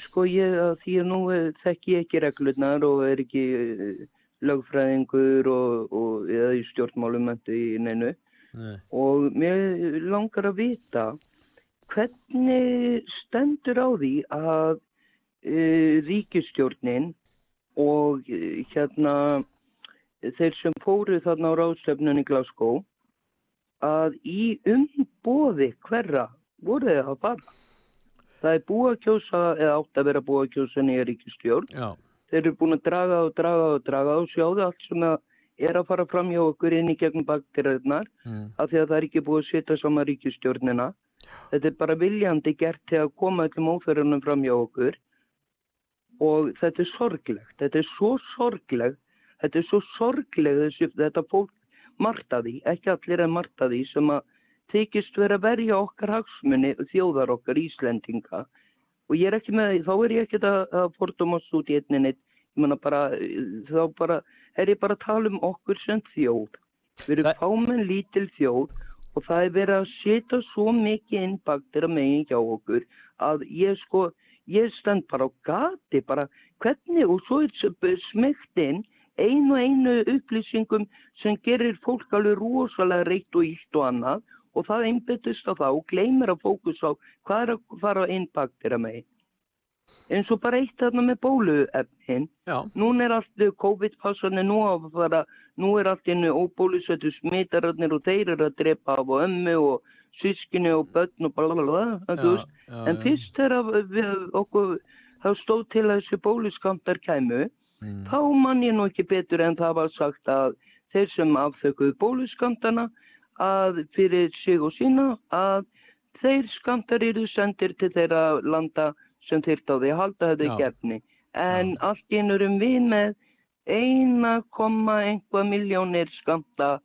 sko ég að því að nú þekki ég ekki reglurnar og er ekki eh, lögfræðingur og, og eða í stjórnmálum í neinu Nei. og mér langar að vita hvernig stendur á því að ríkistjórnin og uh, hérna þeir sem fóru þarna á ráðstöfnun í Glasgow að í umboði hverra voru þeir að fara. Það er búið að kjósa, eða átt að vera búið að kjósa nýja ríkistjórn. Já, Þeir eru búin að draga og draga og draga og sjáðu allt sem er að fara fram hjá okkur inn í gegnum bakteirarnar mm. af því að það er ekki búið að setja saman ríkistjórnina. Þetta er bara viljandi gert til að koma öllum óþörunum fram hjá okkur og þetta er sorglegt. Þetta er svo sorglegt, þetta er svo sorglegt þessi, þetta fólk margt að því, ekki allir er margt að því sem að þykist vera að verja okkar hagsmunni þjóðar okkar Íslendinga og ég er ekki með því, þá er ég ekki að, fordómast út í einni neitt, ég menna bara, þá bara, er ég bara að tala um okkur sem þjóð. Við erum fámenn lítil þjóð og það er verið að setja svo mikið innbaktir að megin hjá okkur að ég sko, ég stend bara á gati, bara hvernig og svo er smegt inn einu einu upplýsingum sem gerir fólk alveg rosalega reitt og ítt og annað og það einbyttist á það og gleymir að fókus á hvað er að fara að innbaktira mig. Eins og bara eitt þarna með bóluefnin. Já. Nún er allt COVID-passanir nú að fara, nú er allt innu óbólusötu smitararnir og þeir eru að drepa af og ömmu og sískinni og börn og blablabla. Já, þú veist. já, en já. fyrst þegar okkur, þá stóð til að þessi bóluskamtar kæmu, Mm. þá mann ég nú ekki betur en það var sagt að þeir sem afþökuðu bóluskamtana að fyrir sig og sína að þeir skamtar eru sendir til þeirra landa sem þyrft á því að halda þetta Já. í gefni. En allt í einu erum við með 1,1 miljónir skamta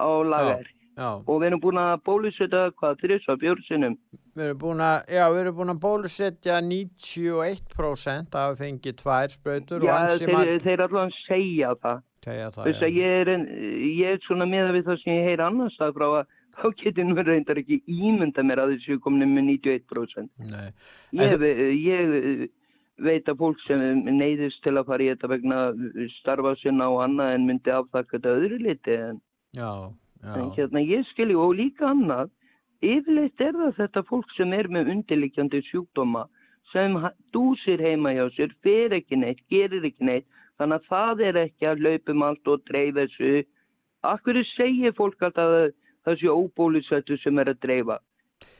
á lagar. Já. Og við erum búin að bólusetta hvað þrjus að björnsinnum. Við erum búin að, já, við erum búin að bólusetja 91% af að fengi tvær sprautur og Já, þeir, þeir allan segja það. segja það. Þess að ég er, en, ég er svona með við það sem ég heyr annars það frá að þá getur nú reyndar ekki ímynda mér að þessu komin með 91%. Nei. Ég, ve- ég veit að fólk sem neyðist til að fara í þetta vegna starfa sinna og annað en myndi afþakka þetta öðru liti en, Já, já. en hérna ég skilji og líka annað yfirleitt er það þetta fólk sem er með undirliggjandi sjúkdóma sem dúsir heima hjá sér, fer ekki neitt, gerir ekki neitt þannig að það er ekki að laupum allt og dreifa þessu. Akkur segir fólk alltaf sé óbólusettur sem er að dreifa?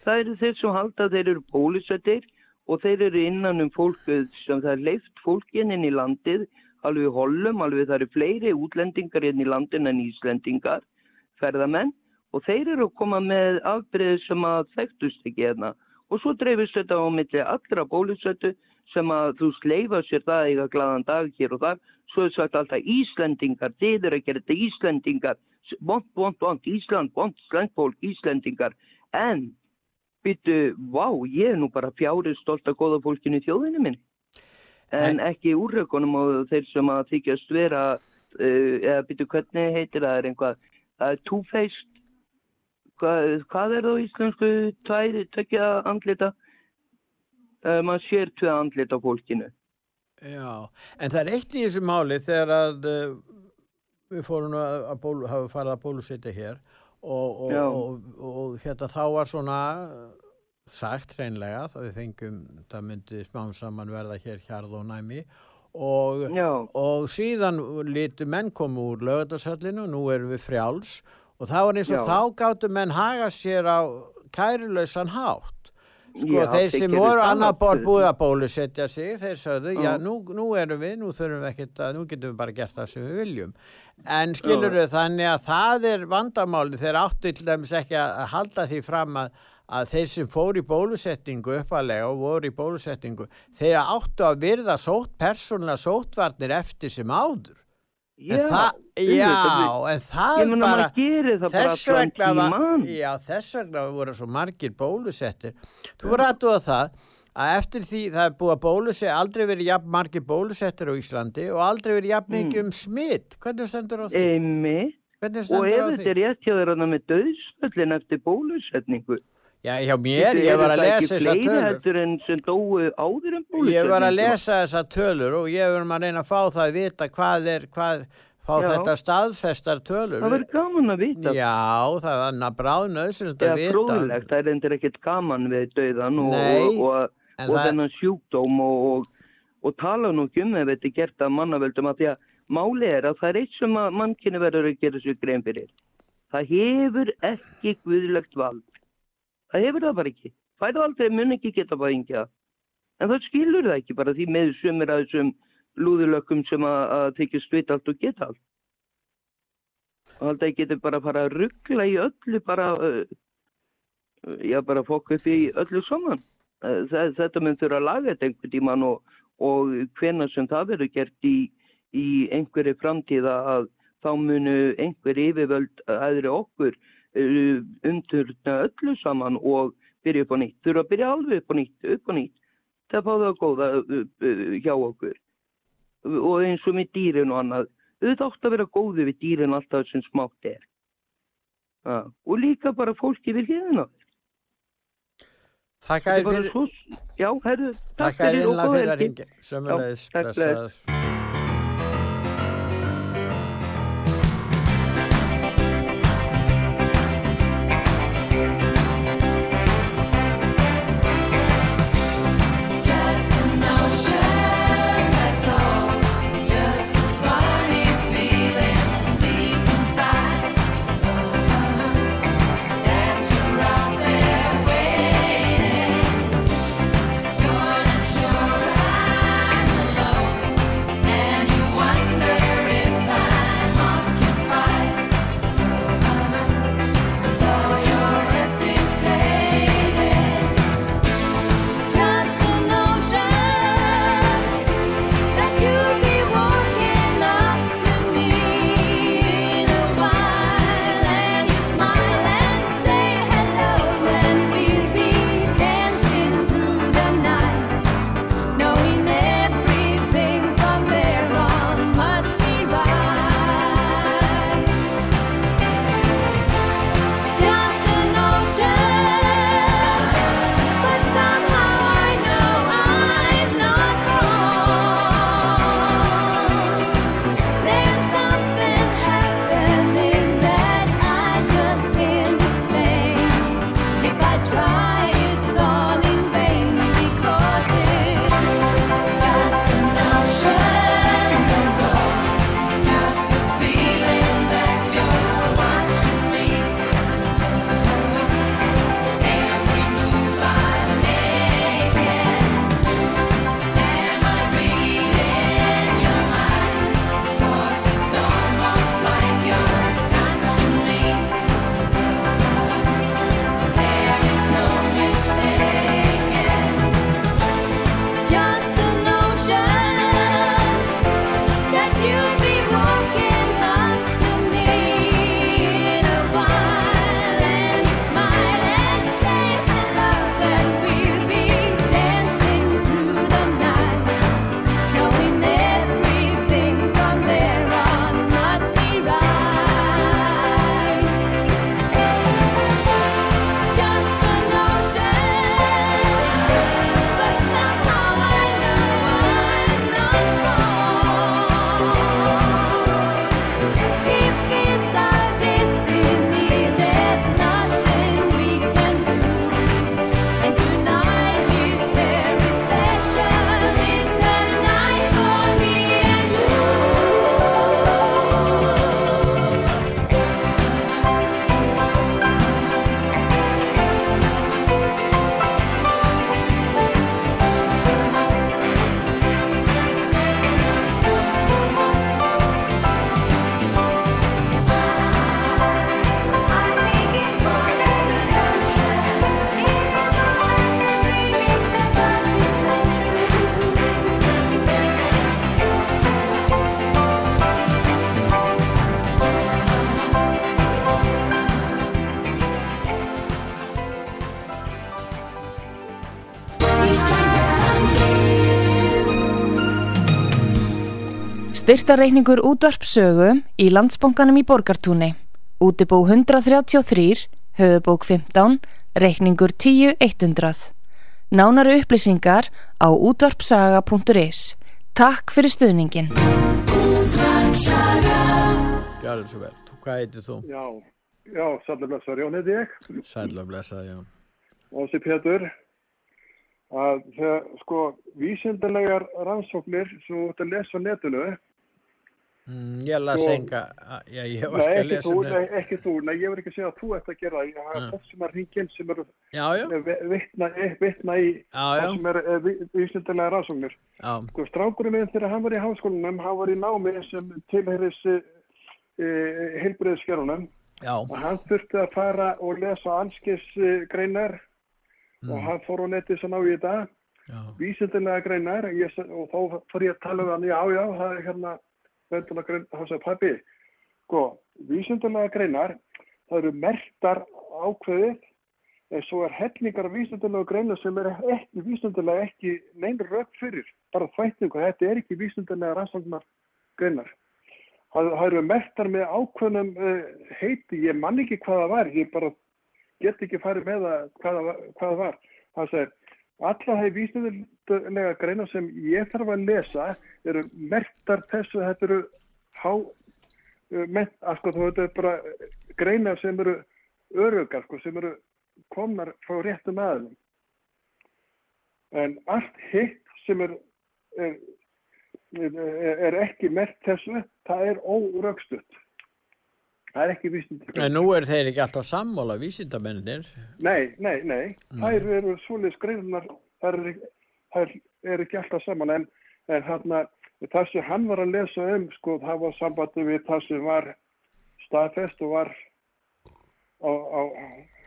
Það eru þeir sem halda þeir eru bólusettir og þeir eru innan um fólkuð sem það er leift fólkin inn í landið, alveg hollum, alveg það eru fleiri útlendingar inn í landin en Íslendingar, ferðamenn og þeir eru að koma með afbreyð sem að þekktust ekki hérna. Og svo dreifist þetta á milli allra bólusettu sem að þú sleifa sér það eiga glaðan dag hér og þar, svo er sagt alltaf Íslendingar, þið eru að gera þetta Íslendingar, vond, vond, vond, Ísland, vond, slengfólk, Íslendingar, en byttu, vá, ég er nú bara fjárið stolt að góða fólkinu í þjóðinu minni. En ekki úrrökunum og þeir sem að þykjast vera, uh, eða byttu hvernig heitir það, er einhvað, það er two-faced, hvað, hvað er það á íslensku, tökja andlita, uh, maður sér tvei andlita fólkinu. Já, en það er eitt í þessu máli þegar að uh, við fórum að, að bólu, hafa farið að bólusetja hér og, og, og, og, hérna þá var svona sagt hreinlega það við fengum, það myndi smám saman verða hér hjarð og næmi og, Já. og síðan lítu menn komu úr lögatarsöllinu og nú erum við frjáls og það var eins og Já. þá gáttu menn haga sér á kærulausan hátt Sko Já, þeir sem voru annar náttúrulega. búið að bólusetja sig, þeir sögðu, já, nú, nú erum við, nú þurfum við ekkert að, nú getum við bara gert það sem við viljum. En skilur við þannig að það er vandamáli, þeir áttu til dæmis ekki að halda því fram að, að þeir sem fóru í bólusetningu uppalega og voru í bólusetningu, þeir áttu að virða sótt, persónulega sóttvarnir eftir sem áður. En Já, það, auðvitað, já, við- en það bara, það bara þess allan vegna var-. Já, þess vegna voru svo margir bólusettir. Þú voru aðtúa það að eftir því það er búið að bólusetja, aldrei verið jafn margir bólusettir á Íslandi og aldrei verið jafn mikið Mm. um smitt. Hvernig stendur á því? Hvernig Og ef þetta er rétt hjá þeirra með döðsföllin eftir bólusetningu. Já, hjá mér, ég var að lesa þessar Það er tölur. Ég var að lesa þessar tölur og ég verðum að reyna að fá það að vita hvað er, hvað, fá Já. þetta staðfestar tölur. Það verður gaman að vita. Já, það var bráð nöðsynlegt Það að er vita. fróðilegt, það er endur ekkert gaman við döðan og, og, og, og það- þennan sjúkdóm og, tala nú ekki um ef þetta er gert af mannavöldum að því að máli er að það er eitt sem að mannkynni verður að gera sér grein fyrir. Það hefur ekki guðlegt vald. Það hefur það bara ekki. Fæðu aldrei mun ekki geta fæðingja. En það skilur það ekki bara því með sumir að þessum lúðulökkum sem að, að þykist vita allt og geta allt. Og alltaf ég geti bara fara að ruggla í öllu bara, uh, já bara fokk upp í öllu saman. Uh, þe- þetta mun þurfa að laga þetta einhvern tíman og, og hvena sem það verður gert í, í einhverju framtíða að þá munu einhver yfirvöld aðri okkur umturna öllu saman og byrja upp á nýtt. Þurfa að byrja alveg upp á nýtt, upp á nýtt. Það fá það að góða uh, uh, hjá okkur. Og eins og með dýrin og annað. Auðvitað átt að vera góði við dýrin alltaf sem smátt er. Ja. Og líka bara fólki við hliðina. Takk bara fyrir, svo, já, herru, takk að fyrir að ringja. Sömulegis, Já, takk, blessaður. Styrtarreikningur útvarpsögu í landsbankanum í Borgartúni. Útibó 133, höfubók 15, reikningur 10100. Nánari upplýsingar á útvarpsaga.is. Takk fyrir stuðningin. Gjörðu svo vel. Þú- Hvað heitir þú? Já, já, sællega blessaður, Jón heiti ég Sætla blessað, já. og þessi Pétur að þegar sko vísindarlegar rannsóknir sem þú ert að lesa á netinu Mm, ég las Sko- enga, já, ég Nei, ekki að lesa þú, um nei, ekki þú, nei, ég verð ekki að segja að þú ert að gera það, ég Já. hafa þess sem er hringin sem eru Já, já. vi- vitna, vitna í það sem er eh, rannsóknir. Já. Sko, strákurinn minn þegar hann var í háskólanum, hann var í námi sem tilheris uh, heilbreyðskerunum Já. og hann þurfti að fara og lesa anskis uh, greinar og Mm. hann fór á netið sem á í þetta vísindarlega greinar ég, og þá fór ég að tala við hann já, já, það er hérna vendulega grein, hann sagði pabbi sko, vísindarlega greinar það eru mertar ákveðið en svo er hellingar af vísindarlega greinar sem er ekki vísindarlega ekki neynur rögt fyrir, bara þvætningu þetta er ekki vísindarlega rannsóknar greinar það, það eru mertar með ákveðnum uh, heiti. Ég man ekki hvað það var, ég bara get ekki farið með það hvað, það var- hvað var? Það segir Alla þeir vísindarlega greina sem ég þarf að lesa eru mertar þessu, þetta eru há, ment, að sko þetta er bara greina sem eru örugar, sko, sem eru komnar frá réttum aðlum. En allt hitt sem er, er, er ekki mert þessu, það er órögstutt. Það er ekki vísindarlega. En nú er þeir ekki alltaf sammála vísindamennir. Nei, nei, nei. Þær eru svoleiðis greinar, þær eru, þær eru ekki alltaf saman en, en hérna, það sem hann var að lesa um, sko, það var sambandi við það sem var staðfest og var á, á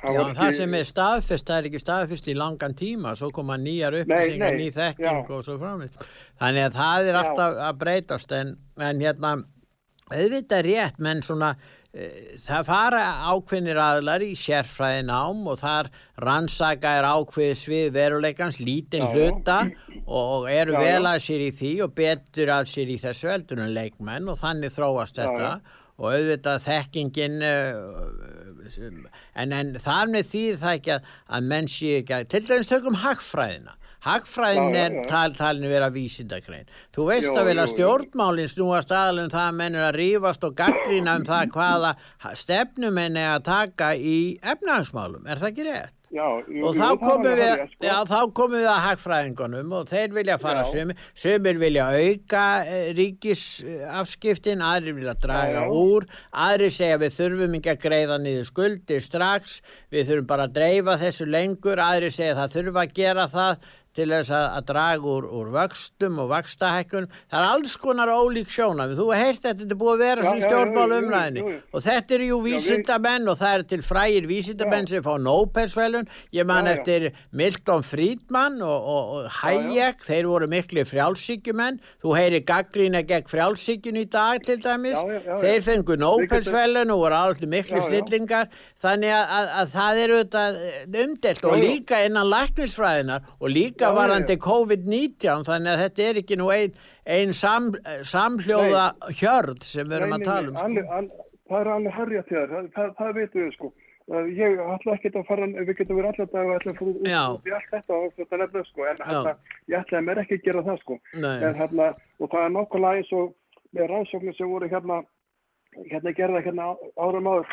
Já, var það sem er staðfest, það er ekki staðfest í langan tíma, svo koma nýjar upplýsingar, nei, ný þekking já. og svo framist. Þannig að það er Já. alltaf að breytast en, en hérna, auðvitað er rétt, menn svona, það fara ákveðnir aðlar í sérfræðin ám og þar rannsaka er ákveðis við veruleikans lítinn hluta og eru Já, vel já. að sér í því og betur að sér í þessu eldur en leikmenn og þannig þróast þetta já. og auðvitað þekkingin sem- en, en þar með því það ekki að, að menn sé ekki að til dæmis tökum hagfræðina hagfræðin Já, já, er já. tal, talin vera vísindakrein þú veist Jú, að vel að jú, jú. stjórnmálin snúast aðalum það að menn er að rífast og gaggrina um það hvaða stefnumenn er að taka í efnahagsmálum, er það ekki rétt? Já, jú, og jú, þá komum við, hárrétt, sko. já, þá komum við að hagfræðingunum og þeir vilja fara Já. sumir, sumir vilja auka eh, ríkisafskiptin, aðrir vilja draga Já, já. úr, aðrir segja við þurfum ekki að greiða niður skuldir strax, við þurfum bara að dreifa þessu lengur, aðrir segja það þurfa að gera það til þess að, að draga úr, úr vöxtum og vakstahækkun. Það er alls konar ólík sjónum. Þú heyrt þetta, þetta er búið að vera Já, svona í já, já, stjórnmálumræðinni og þetta eru jú vísindamenn og það eru til frægir vísindamenn sem fá Nópelsvelun. Ég man Já, já. eftir Milton Friedman og, og, og Hayek, þeir voru miklu frjálsíkjumenn. Þú heyri gaggrína gegn frjálsíkjun í dag til dæmis. Já, já, já, já. Þeir fengu Við Nópelsvelun og voru allir miklu Já, já. snillingar. Þannig að, að, að það þetta umdelt og Já, já. líka innan læknisfræðinar og líka Já, varandi já. COVID-19 þannig að þetta er ekki nú ein, ein sam, samhljóða hjörð sem við erum Nei, að nei, tala um. nei, Sko. alveg- al- Það er alveg harrið til það, það, það veitum við sko. Ég ætla ekki að fara, við getum verið alltaf og ætla að fara út út í allt þetta og þetta nefnilega sko, en Já. hérna, ég ætlaði mér ekki að gera það sko. Nei. En hérna, og það er nokkulega eins og með rannsóknir sem voru hérna, hérna gerða hérna á- árum áður,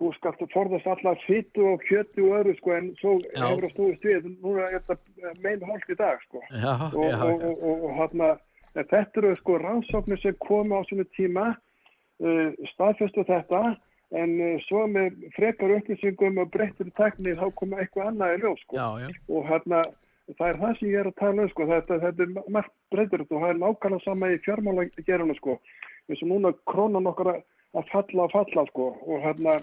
þú skalt forðast allar fytu og kjötu og öru sko, en svo hefur það stúist við, núna er þetta mein hálft í dag sko Já, og, já, og, já. og, og, en þetta eru sko rannsóknir sem komu á svona tíma uh, staðfestu þetta en uh, svo með frekar upplýsingum og breyttur tækni þá kom eitthvað annað í ljós sko. og hérna það er það sem ég er að tala um sko. þetta, þetta er margt breytur og það er nákvæmlega sama í fjármála geruna sko. eins og núna krónan okkar að að falla og falla sko. og hérna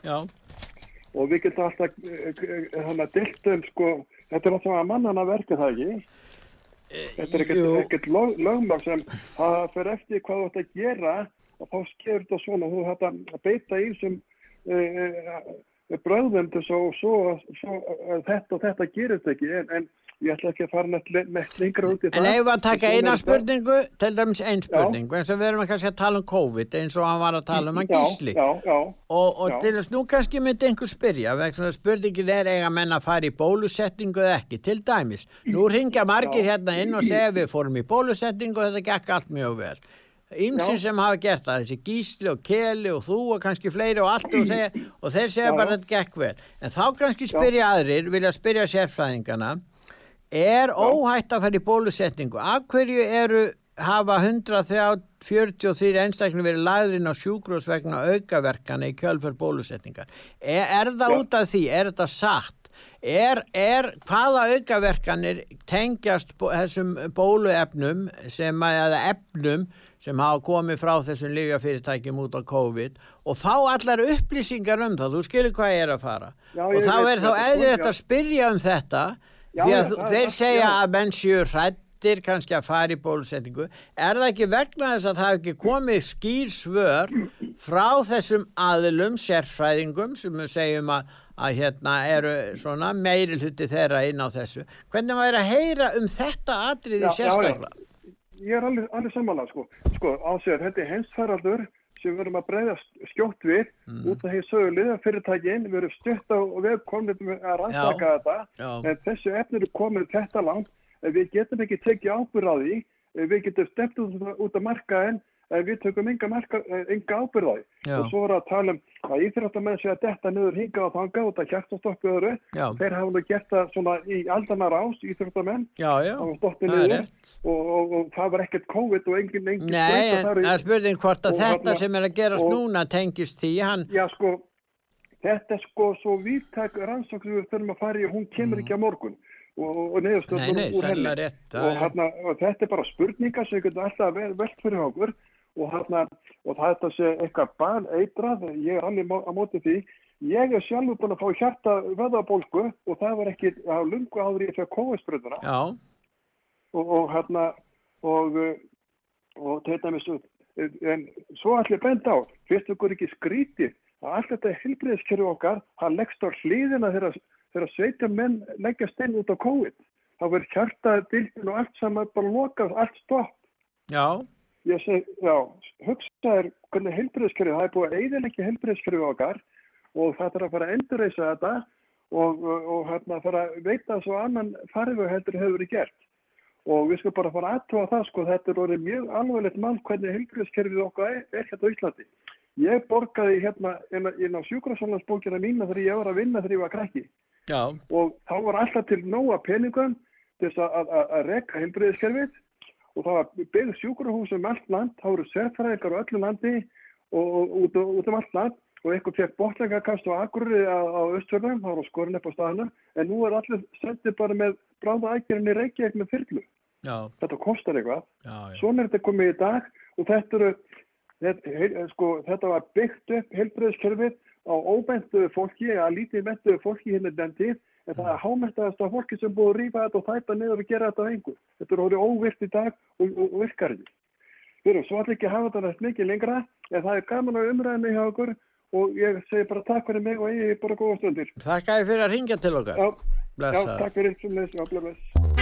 og við getum alltaf uh, hérna, dilt um sko, þetta er alltaf að mannana verka það ekki Þetta er ekkert, lög, lögmál sem það fer eftir hvað þú ætti að gera og þá skeður þetta svona þú ætti að beita í sem uh, bröðum til svo, svo, svo að þetta og þetta gerist ekki en, en ég ætla ekki að fara neitt, neitt lengra út í það. En ef að taka eina spurningu, til dæmis ein spurningu, eins og við erum kannski að tala um COVID eins og hann var að tala um hann Já, gísli. já, já. Og, og Já. til þess nú kannski myndi einhver spyrja, vegna spurningin er eiga menn að fara í bólusetningu eða ekki, til dæmis. Nú ringja margir Já. hérna inn og segja við fórum í bólusetningu og þetta gekk allt mjög vel. Já. sem hafa gert það, þessi gísli og keli og þú og kannski fleiri og allt og, segja, og þeir segja Já, bara já. þetta gekk vel. En þá kannski spyrja aðrir, vilja spyrja sérfræðingana, er óhætt að fara í bólusetningu? Af hverju eru hafa 143 einstaklega verið lagðurinn á sjúkrós vegna aukaverkana í kjölfur bólusetningar? Er, er það Já. út af því? Er þetta satt? Er, er hvaða aukaverkanir tengjast bó, þessum bóluefnum sem, eða efnum sem hafa komið frá þessum lyfjafyrirtækjum út á COVID og fá allar upplýsingar um það, þú skilur hvað ég er að fara Já, og þá er þá þetta, eðlilegt já. að spyrja um þetta Já, því að það- þeir það- segja já. að menn séu hrættir kannski að fara í bólusetningu er það ekki vegna þess að það hefur ekki komið skýr svör frá þessum aðilum, sérfræðingum sem við segjum að, að hérna eru svona meiri hluti þeirra inn á þessu hvernig maður er að heyra um þetta atriði Já, já, já. sérstaklega Ég er alveg, alveg samanlega sko. Sko, á sér, þetta er heimsfaraldur sem við erum að breyða skjótt við Mm. út af því sögu liðafyrirtækin, við erum stutt á og við komum að rannsaka Já. þetta Já. en þessu efnir er komin þetta langt við getum ekki tekið ábyrð á því við getum stept út, af markaðin við tökum enga, marka, eh, enga ábyrð á því. Já. og svo er að tala um að íþróttamenn sé að detta niður hingað og þangað út af hjartastokku öðru. Já. þeir hafa nú gert það svona í aldanar ás rétt. og, og, og það var ekkert COVID og engin, engin Nei, en það er spurning hvort að og þetta þarna- sem er að gerast og- núna tengist því. Hann Já, sko, þetta er sko svo víðtæk rannsókn sem við þurfum að fara í og hún kemur ekki á morgun. Og, og, og nei, úr henni. Og, og þetta er bara spurningar sem við getum alltaf vel, velt fyrir okkur og, hérna, og þetta sé eitthvað ban eitrað, ég er alveg á móti því. Ég er sjálfur búin að fá hjarta vöðabólgu og það var ekki á lungu áður í þegar kóðspröðuna og, og hérna og, og þetta með svo en svo allir benda á fyrst okkur ekki skrítið að allt þetta helbriðiskerfi okkar það leggst á hliðina þegar, sveitja menn leggjast inn út á COVID. Þá verður hjarta dildin og allt saman bara lokað, allt stopp. Já, ég seg, já, hugsa er hvernig heilbriðskerfið, það er búið að eiginleiki heilbriðskerfið okkar og það þarf að fara að endurreysa þetta og, og, og hérna fara að veita svo annan farfið heldur hefur verið gert. Og við skulum bara fara aðtóa það sko, þetta er orðið mjög alvarlegt mál hvernig heilbriðskerfið okkar er, er hérna á Íslandi. Ég borgaði hérna inn á, sjúkrasálansbókina mína þegar ég var að vinna þegar ég var krakki. Já, og þá var alltaf til nóga peningum til þess að, að, að rekka heilbriðiskerfið og það var byggð sjúkrahús um allt land, þá voru sérfræðingar á öllu landi og, og út, út um allt land og eitthvað fekk botlækakast og akurri á, á Östfjörðum, það var skorin upp á staðana en nú er allir sendið bara með bráða ækjörinn í Reykjavík með fyrlu. já, Þetta kostar eitthvað. já, já. Svona er þetta komið í dag og þetta, eru, þetta, heil, sko, þetta var byggt upp heilbreyðskerfið á óbentuðu fólki, að lítið mentuðu fólki hérna den tíð, en það er hámentaðast af fólki sem búið að rífa þetta og þæta niður og gera þetta á engu. Þetta er orðið óvirt í dag og, og, og virkar ekki. Við erum svo allir ekki að hafa þetta næst mikið lengra, en það er gaman á umræðinu hjá okkur og ég segi bara takk fyrir mig og ég er bara góða stundir. Þakka þér fyrir að ringja til okkar. Já, já takk fyrir bless.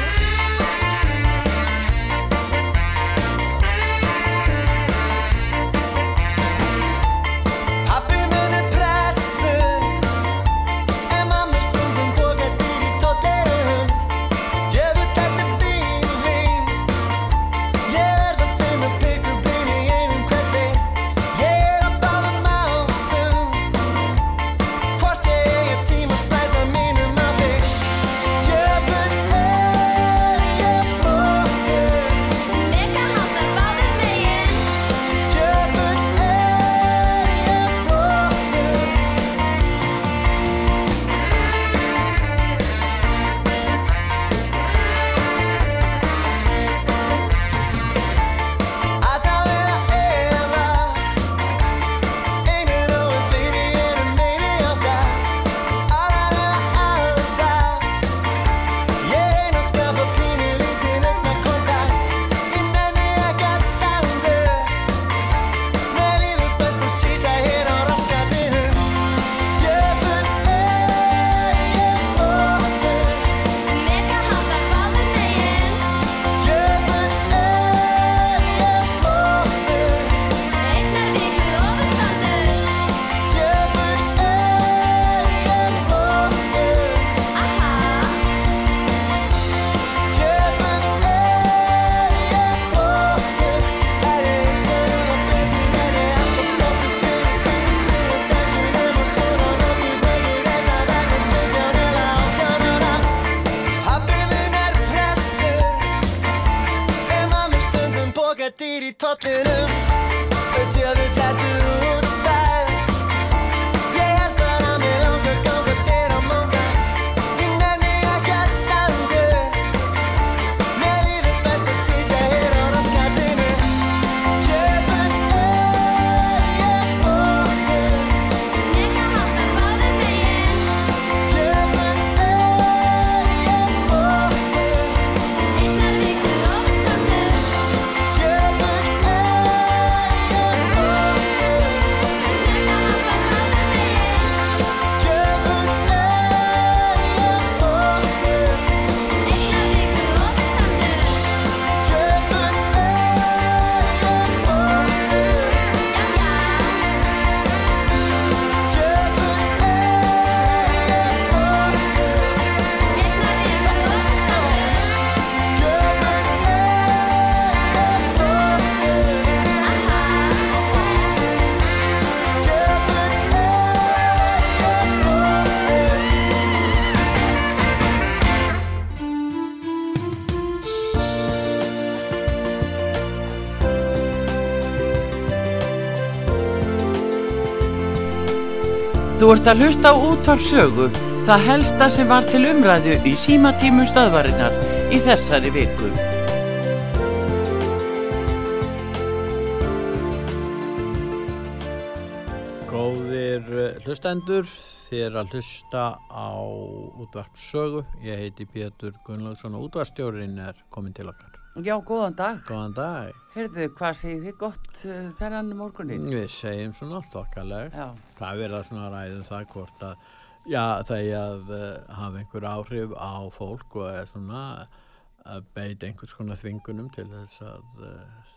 Þú ert að hlusta á útvarpsögu, það helsta sem var til umræðu í símatímum stöðvarinnar í þessari viku. Góðir eh, hlustendur, er að hlusta á útvarpsögu. Ég heiti Pétur Gunnlaugsson og útvarpsstjórin er komin til okkar. Já, góðan dag. Góðan dag. Heyrðu, hvað segir þið gott uh, þennan morgunin? Við segjum svona þokkaleg. Já. Það er verið að svona ræðum það hvort að, já, það er að uh, hafa einhver áhrif á fólk og er svona að beita einhvers konar þvingunum til þess að uh,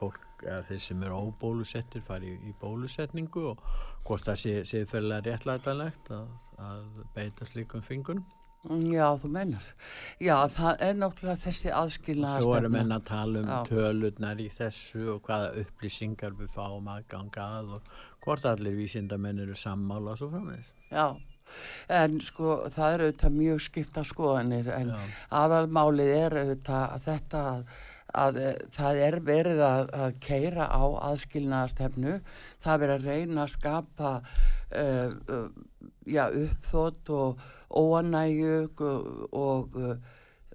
fólk, eða þeir sem eru óbólusettir fari í, í bólusetningu og hvort það sé, sé fyrir réttlætanlegt að, að beita slíkum þvingunum. Já, þú mennar. Já, það er náttúrulega þessi aðskilnaða Svo erum menn að tala um Já. tölurnar í þessu og hvaða upplýsingar við fáum að ganga að og hvort allir vísindamenn eru sammála svo framvegis. Já, en sko það eru auðvitað mjög skipta skoðanir en aðalmálið er auðvitað að þetta að, að eh, það er verið að, að keira á aðskilnaðastefnu, það er verið að reyna að skapa uh, uh, já, uppþótt og óanægu og,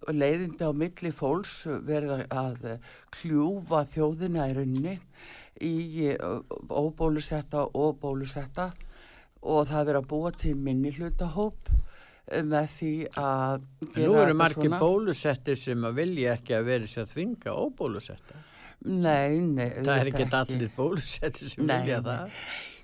og leiðindi á milli fólks verið að kljúfa þjóðina í rauninni í óbólusetta og bólusetta og það er verið að búa til minni hlutahóp eh, með því að gera nú eru svona. bólusettir sem að vilja ekki að vera sér að þvinga óbólusetta. Nei, nei. Það er ekki allir bólusettir sem Nei, vilja nei. það.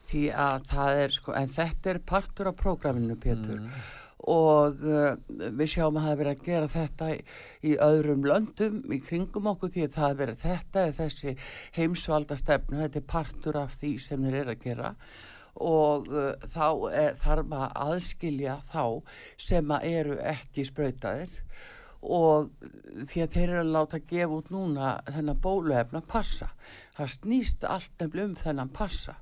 Því að það er sko, en þetta er partur af prógraminu, Pétur. Mm. Og uh, við sjáum að það er verið að gera þetta í, í öðrum löndum í kringum okkur því að það er verið, þetta er þessi heimsvalda stefnu, þetta er partur af því sem þeir eru að gera og uh, þá er, þarf að aðskilja þá sem að eru ekki sprautaðir og því að þeir eru að láta gefa út núna þennan bóluefna passa. Það snýst allt nefnilega um þennan passa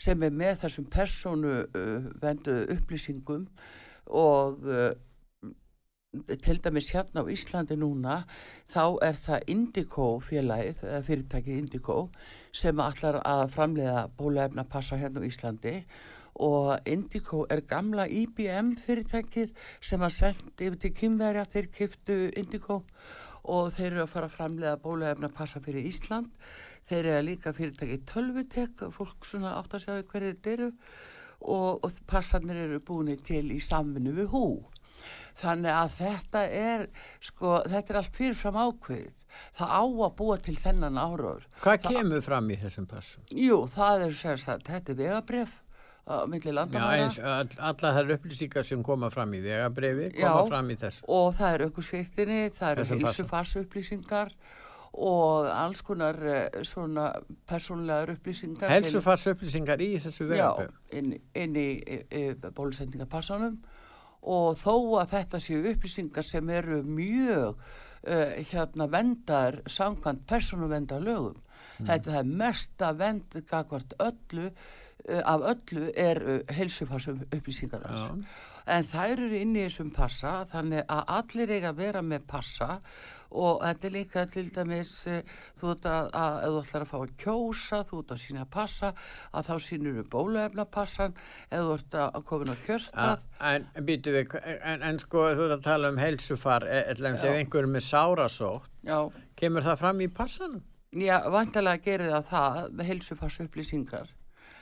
sem er með þessum persónu uh, vendu upplýsingum og uh, til dæmis hérna á Íslandi núna þá er það Indigo félagið, fyrirtækið Indigo sem ætlar að framleiða bóluefna passa hérna á Íslandi. Og Indigo er gamla IBM fyrirtækið sem að sendi yfir til kynverja þeir kiftu Indigo. Og þeir eru að fara að framleiða bóluefna passa fyrir Ísland. Þeir eru líka fyrirtækið Tölvutek fólk svona átt að sjá hverju þetta eru og, og passarnir eru búinir til í samvinnu við hú þannig að þetta er sko, þetta er allt fyrirfram ákveðið það á að búa til þennan áraður Hvað kemur fram í þessum passum? Jú, það er sagt, þetta er vegabref á milli Já, landamæra eins, all, alla þær upplýsingar sem koma fram í vegabrefi koma Já, fram í þessu. og það er aukurskiptinni, það eru Þessum passa. Og alls konar eh, svona persónlegar upplýsingar Helsufars upplýsingar í þessu. Já, inn, inn í, í, í bólusendingapassanum og þó að þetta séu upplýsingar sem eru mjög uh, hérna vendar samkvæmt persónuvendar lögum. Þetta er mesta vend öllu uh, af öllu er uh, heilsufarsum upplýsingar þar. En þær eru inn í þessum passa þannig að allir eiga að vera með passa og þetta er líka til dæmis eh, þú ert að, að ef þú ætlar að fá að kjósa þú ert að sína passa að þá sínur þú bóluefna passan ef þú ert að komin á kjörstað En en, en sko þú ert að tala um helsufar, eða ef Já. einhverjum er sárasótt, Já. kemur það fram í passanum? Já, vantilega gerir það það heilsufars upplýsingar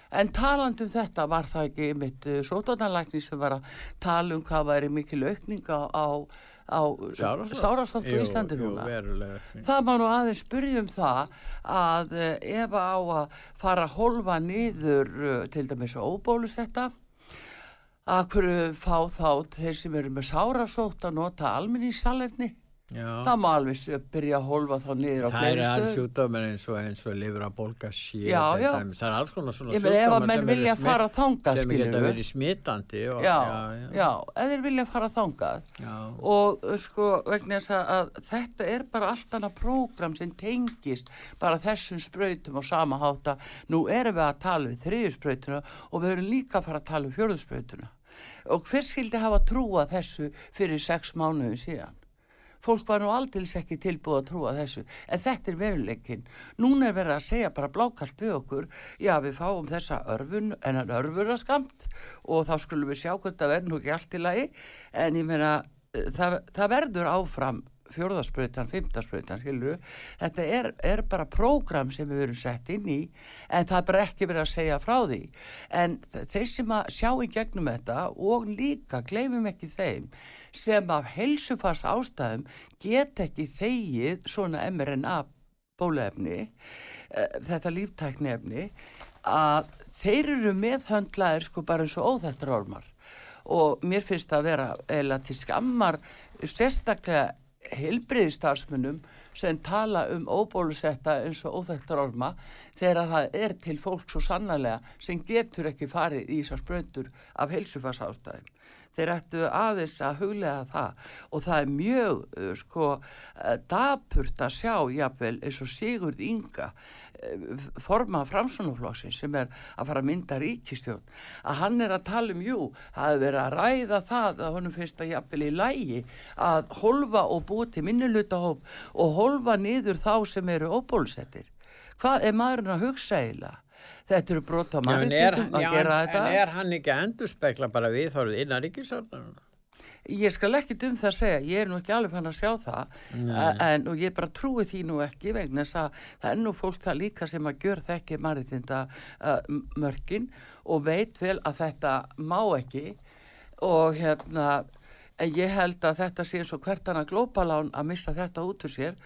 En talandi um þetta var það ekki mitt sótarnalækni sem var að tala um hvað væri mikil aukning á, á, á Sárasótt? Jú, Íslandi jú, núna. verulega. Það má nú aðeins spyrja um það að eh, ef á að fara að holfa niður eh, til dæmis óbólusetta að hverju fá þá þeir sem eru með sárasótt að nota alminningssalerni Já. það má alveg byrja að holfa þá niður á Það fleiri eru alls stöðum. sjúkdómar eins og eins og livrabólga sé Já, já. Það er alls konar svona að sjúkdómar menn sem smitt- fara þangað, sem geta verið smitandi og, já, já, já, ef þeir vilja fara þangað Já. og uh, sko vegna þess að, að þetta er bara allt annað prógram sem tengist bara þessum sprautum og sama hátta nú erum við að tala við þriðjusprautuna og við erum líka að fara að tala um fjörðusprautuna og hver skildi hafa trúa þessu fyrir sex mánuðu síðan fólk var nú aldils ekki tilbúið að trúa þessu en þetta er veruleikin núna er verið að segja bara blákalt við okkur já við fáum þessa örfun en hann örfur að skamt og þá skulum við sjá hvernig það verður nú ekki allt í lagi. En ég meina eh, það, það verður áfram fjórðasprautan, fymtasprautan, skilur þetta er, er bara prógram sem við verum sett inn í en það er bara ekki verið að segja frá því. En þeir sem að sjá í gegnum þetta og líka gleymum ekki þeim sem af heilsufars ástæðum get ekki þegið svona mRNA bólaefni eh, þetta líftækniefni að þeir eru meðhöndlaðir sko bara eins og óþættur ormar og mér finnst það að vera eða til skammar sérstaklega heilbriðistarsmunum sem tala um óbólusetta eins og óþægtar orma þegar það er til fólk svo sannlega sem getur ekki farið í þessar spröndur af heilsufarsástæðum. Þeir ættu aðeins að huglega það og það er mjög uh, sko uh, dapurt að sjá jafnvel eins og Sigurd Inga uh, forma framsunafloksin sem er að fara að mynda ríkistjón að hann er að tala um, jú, það er verið að ræða það að honum finnst að jafnvel í lægi að holfa og búi til minnulutahóp og holfa niður þá sem eru óbólusettir. Hvað er maðurinn að hugsa eiginlega? Þetta eru en, er, mannréttindum að gera þetta. en er hann ekki að endurspekla bara viðhorfið innan ríkisstjórnarna? Ég skal ekki um það að segja, ég er nú ekki alveg fann að sjá það en og ég bara trúi því nú ekki vegna þess að það er nú fólk það líka sem að gjör þekki maritinda uh, mörkin og veit vel að þetta má ekki og hérna en ég held að þetta sé eins og hvert hann að glópalán að missa þetta út úr sér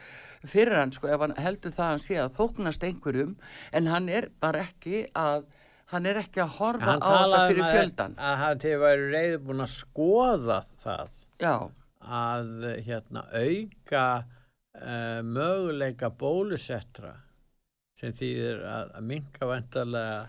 fyrir hann sko ef hann heldur það að hann sé að þóknast einhverjum en hann er bara ekki að hann er ekki að horfa á þetta fyrir um að, fjöldan að hann til væri reyði búin að skoða það Já. að hérna, auka uh, möguleika bólusettra sem þýðir að, að minka vantarlega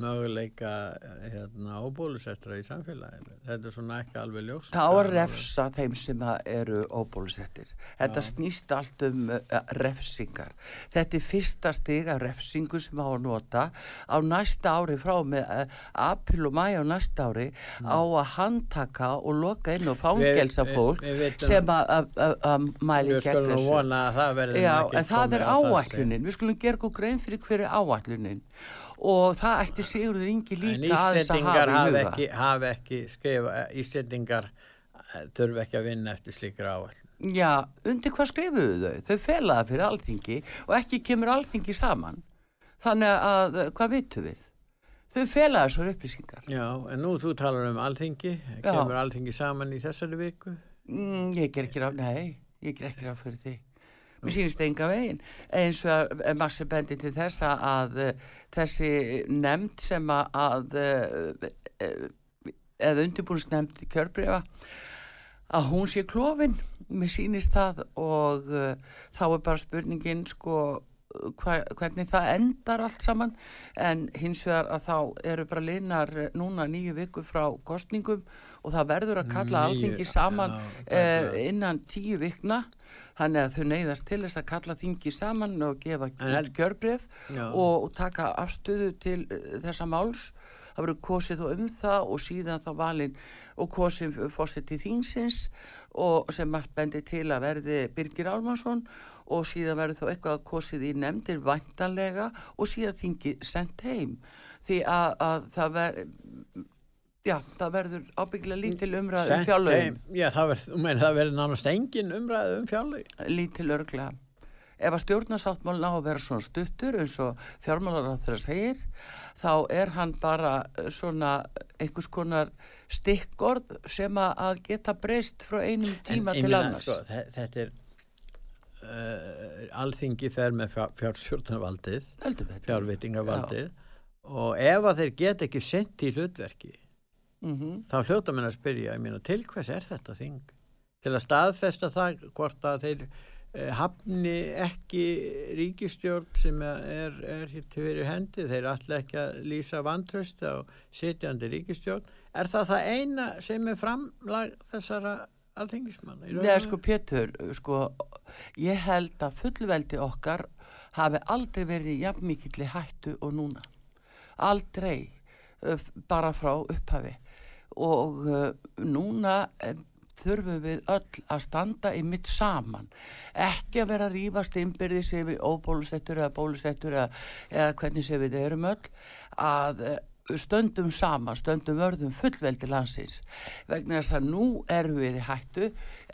möguleika eh, hérna, óbólusettra í samfélaginu. Þetta er svona ekki alveg ljóst. Það að refsa þeim sem eru óbólusettir. Þetta Já. snýst allt um uh, refsingar. Þetta er fyrsta stig af refsingu sem á að nota á næsta ári frá með uh, april og mæ á næsta ári á að handtaka og loka inn og fangelsa Mm. Við- við- fólk við vitum- sem að- mæli Við gegn skulum nú þessu. vona að það Já, ekki en það komið er á það stig. áætlunin. Við skulum gera okkur grein fyrir hverju áætlunin og það ætti Sigurður Ingi En líka aðeins að hafa í huga. ekki, hafa ekki skrifa, Íslendingar eh, þurfa ekki að vinna eftir slíkra áall. Já, undir hvað skrifuðu þau? Þau fela það fyrir alþingi og ekki kemur alþingi saman. Þannig að, eh, hvað vitum við? Þau fela þessar upplýsingar. Já, en nú þú talar um alþingi, Já. kemur alþingi saman í þessari viku? Mm, ég ger ekki ráð, nei, ég ger ekki ráð fyrir því. Mér sýnist enga veginn. Eins og að massi bendi til þess að, eh, þessi nefnd sem að, eh, eh, eða undirbúinsnefnd kjörbrefa að hún sé klófin mér sýnist það og þá er bara spurningin sko hvernig það endar allt saman en hins vegar að þá eru bara liðnar eh, núna nýju viku frá kostningum og það verður að kalla alþingi saman takk. innan tíu vikna þannig að þau neyðast til þess að kalla þingi saman og gefa Já. og, og taka afstöðu til uh, þessa máls það verður kosið og um það og síðan þá valin og kosið fórseti þingsins og sem margt bendi til að verði Birgir Álmarsson og síðan verður þá eitthvað kosið í nefndir væntanlega og síðan þingi sendt heim því að, að það verður já, það verður ábygglega lítil umræð um fjárlögin. Já, það verður, verður nánast engin umræðu um fjárlögin. lítil örglega ef að stjórnarsáttmálin á að vera svona stuttur eins og fjármálar á þeirra segir þá er hann bara eh, svona einhvers konar stikkorð sem að- að geta breyst frá einum tíma ég til annars. Sko, þe- þetta er, uh, alþingi fer með fjár, fjárstjórnarvaldið, fjárvitingavaldið og ef að þeir get ekki sent í hlutverki, Mhm. þá hljóta menn að spyrja, meina, til hvers er þetta þing? Til að staðfesta það hvort að þeir uh, hafni ekki ríkistjórn sem er, er hér til fyrir hendi, þeir ætla ekki að lýsa vantröst á sitjandi ríkistjórn. Er það það eina sem er framlag þessara í og Nei, sko Pétur, sko ég held að fullveldi okkar hafi aldrei verið í jafn mikilli hættu og núna aldrei uh, bara frá upphafi og uh, núna uh, þurfum við öll að standa í mitt saman. Ekki að vera að rífast innbyrðis yfir óbólusettur eða bólusettur eða, eða hvernig sem við erum öll að eh, stöndum saman, stöndum vörðum fullveldi landsins. Vegna þess að nú erum við í hættu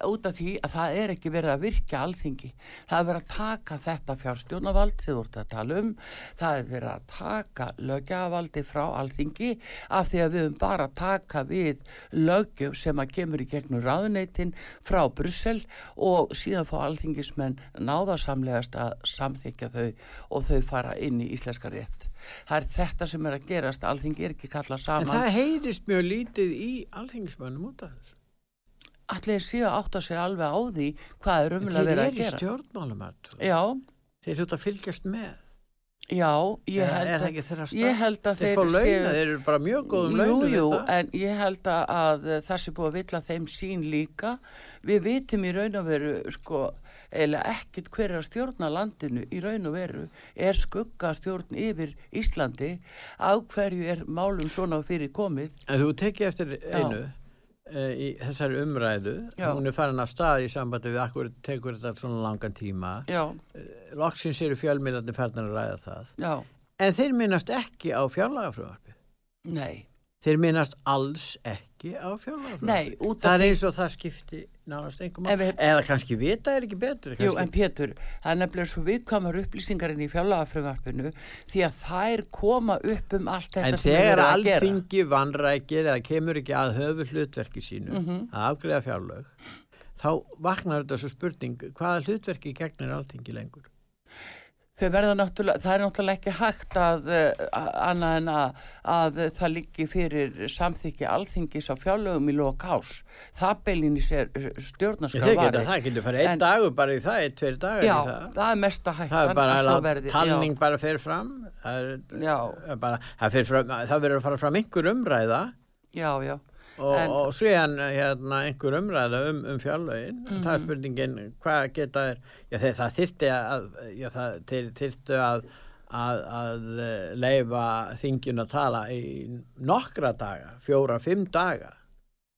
út af því að það er ekki verið að virka alþingi, það er verið að taka þetta fjárstjórnavald sem þú ert að tala um það er verið að taka lögjavaldi frá alþingi af því að við höfum bara að taka við lögjöf sem að kemur í gegnum ráðuneytin frá Brussel og síðan fá alþingismenn náðasamlegast að samþykja þau og þau fara inn í íslenska rétt. Það er þetta sem er að gerast. Alþingi er ekki kallað En saman. það heyrist mjög lítið í alþingismönnum út af þessu. Allir séu að átta sig alveg á því hvað er umlega þeir verið að eru gera stjórnmálumætt. já, Þeir þurft að fylgjast með. já, ég Er- held er að starf? ég held að Þeir þeir fá launa, þeir eru bara mjög góðum jú, launum jú, það. en ég held að, að það sé búið að villa þeim sín líka við vitum í raun og veru sko, eiginlega ekkit hver er að stjórna landinu í raun og veru er skugga stjórn yfir Íslandi á hverju er málum svona fyrir komið En þú tekið eftir Já. einu uh, í þessari umræðu, Já. hún er farin af stað í sambandi við akkur tekur þetta svona langan tíma. já, Loksins eru fjölmiðlarnir farnar að ræða það. já, En þeir minnast ekki á fjárlagafröðarfi. nei Þeir minnast alls ekki á fjárlagafröðarfi. Það er eins og það skipti nánast einhver Ef mál. við- Eða kannski vita er ekki betur. Jú, kannski- en Pétur, það er nefnilega svo viðkvæmar upplýsingarinn í fjárlagafröðvarpinu því að þær koma upp um allt þetta En sem er þegar verið að gera. alþingi vanrækir eða kemur ekki að höfu hlutverki sínu Mhm. að afgreða fjárlög þá vaknar þetta svo spurning hvaða hlutverki gegnir alþingi lengur Þau verða náttúrulega, það er náttúrulega ekki hægt að uh, annað en að, að það liggi fyrir samþykki alþingis á fjárlögum í lok ás. Það beilin í sér stjórnarskrá Þeir geta það, getur farið einn dagur bara í það, einn, tveir dagar Já, í það það er mesta hættan Það er bara að talning já. bara fer fram það, er, Já. bara, það, fram, það verður að fara fram einhver umræða Já, já. Og, En- og síðan hérna, einhver umræða um, um fjárlögin. Það er spurningin hvað geta þér já, þeir, það þyrfti að já, það, þeir þyrftu að að, að eh, leifa þingjun að tala í nokkra daga, fjóra, fimm daga.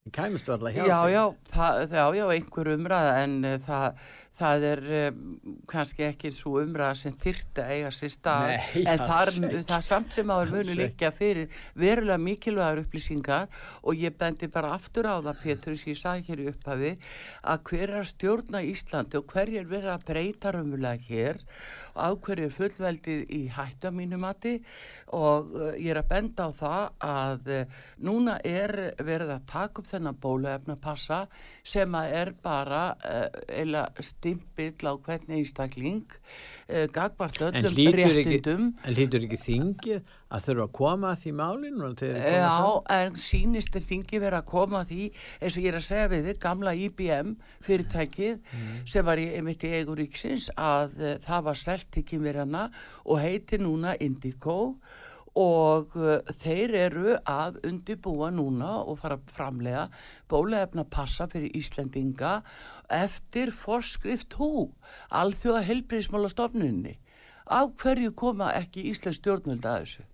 Það kæmistu alltaf hjá Já, því. já, það, já, einhver umræða en uh, það, það er um, kannski ekki svo umræða sem þyrfti að eiga sér stað Nei, en þar, það samt sem áður munu líka fyrir verulega mikilvægar upplýsingar og ég bendi bara aftur á það Pétur sem ég sagði hér í upphafi að hver er stjórna Íslandi og hver er verið að breyta raunverulega hér og á hverju er fullveldið í hættu að mínu mati og uh, ég er að benda á það að uh, núna er verið að taka upp þennan bóluefnapassa sem að er bara uh, eila stimpill á hvern einstakling gagvart öllum réttindum. en hlýtur ekki þingið að þurfa að koma að því málinu Já, en sínist er þingi verið að koma að því eins og ég er að segja við þið, gamla IBM fyrirtækið sem var í, einmitt í eiguríksins að uh, það var selt til kynverjana og heitir núna Indigo og uh, þeir eru að undibúa núna og fara framlega bólaefna passa fyrir Íslendinga eftir forskrift hú, alþjóða helbriðismála stofnunni. Á hverju koma ekki Íslands stjórnvöld að þessu?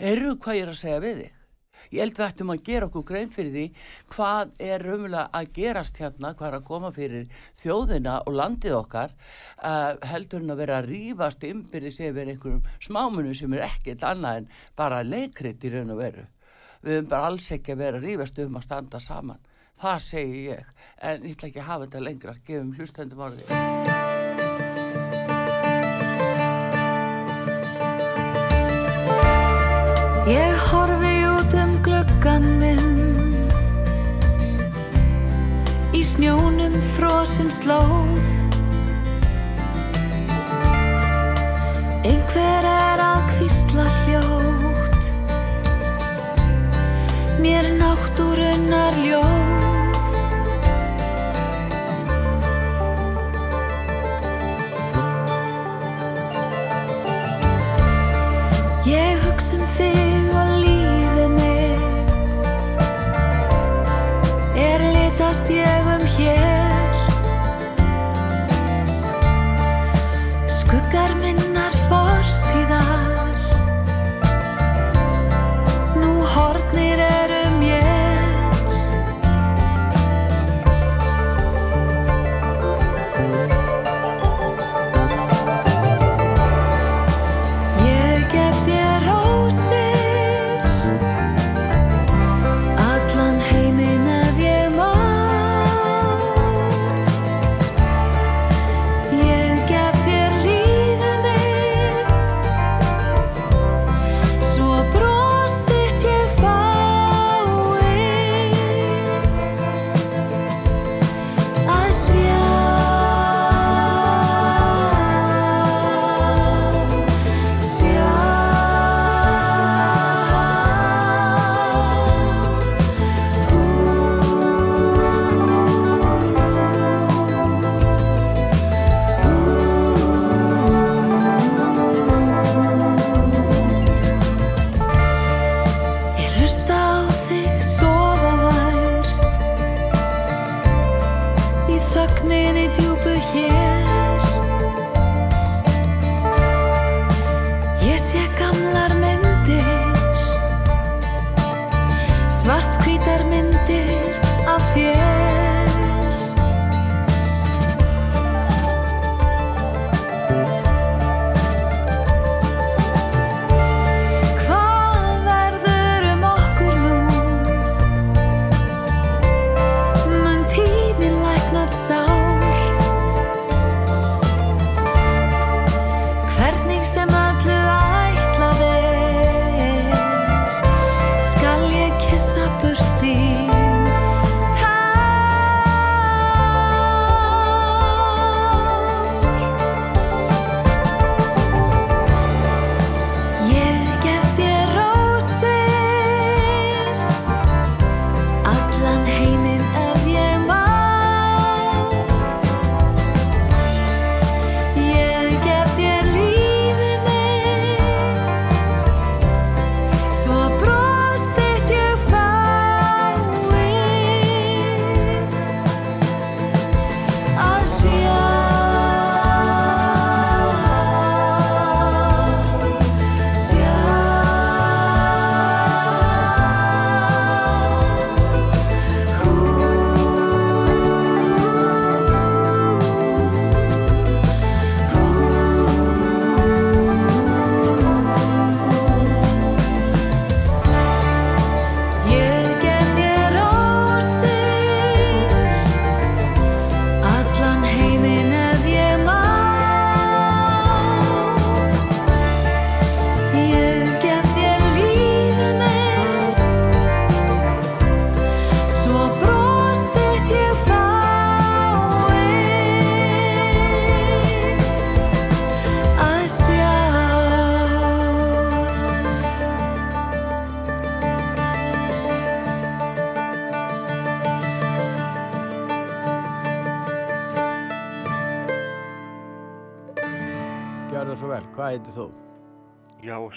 Eru hvað ég er að segja við þig? Ég held við ættum að gera okkur grein fyrir því hvað er raunverulega að gerast hérna, hvað er að koma fyrir þjóðina og landið okkar uh, heldur en að vera að rífast ymbirðis yfir einhverjum smámunum sem er ekkert annað en bara leikrit í raun og veru. Við höfum bara alls ekki að vera að rífast um að standa saman. Það segi ég, en ég ætla ekki að hafa þetta lengra, gefum hlustendum orðið. Ég horfi út um gluggan minn. Í snjónum frosin slóð tiene.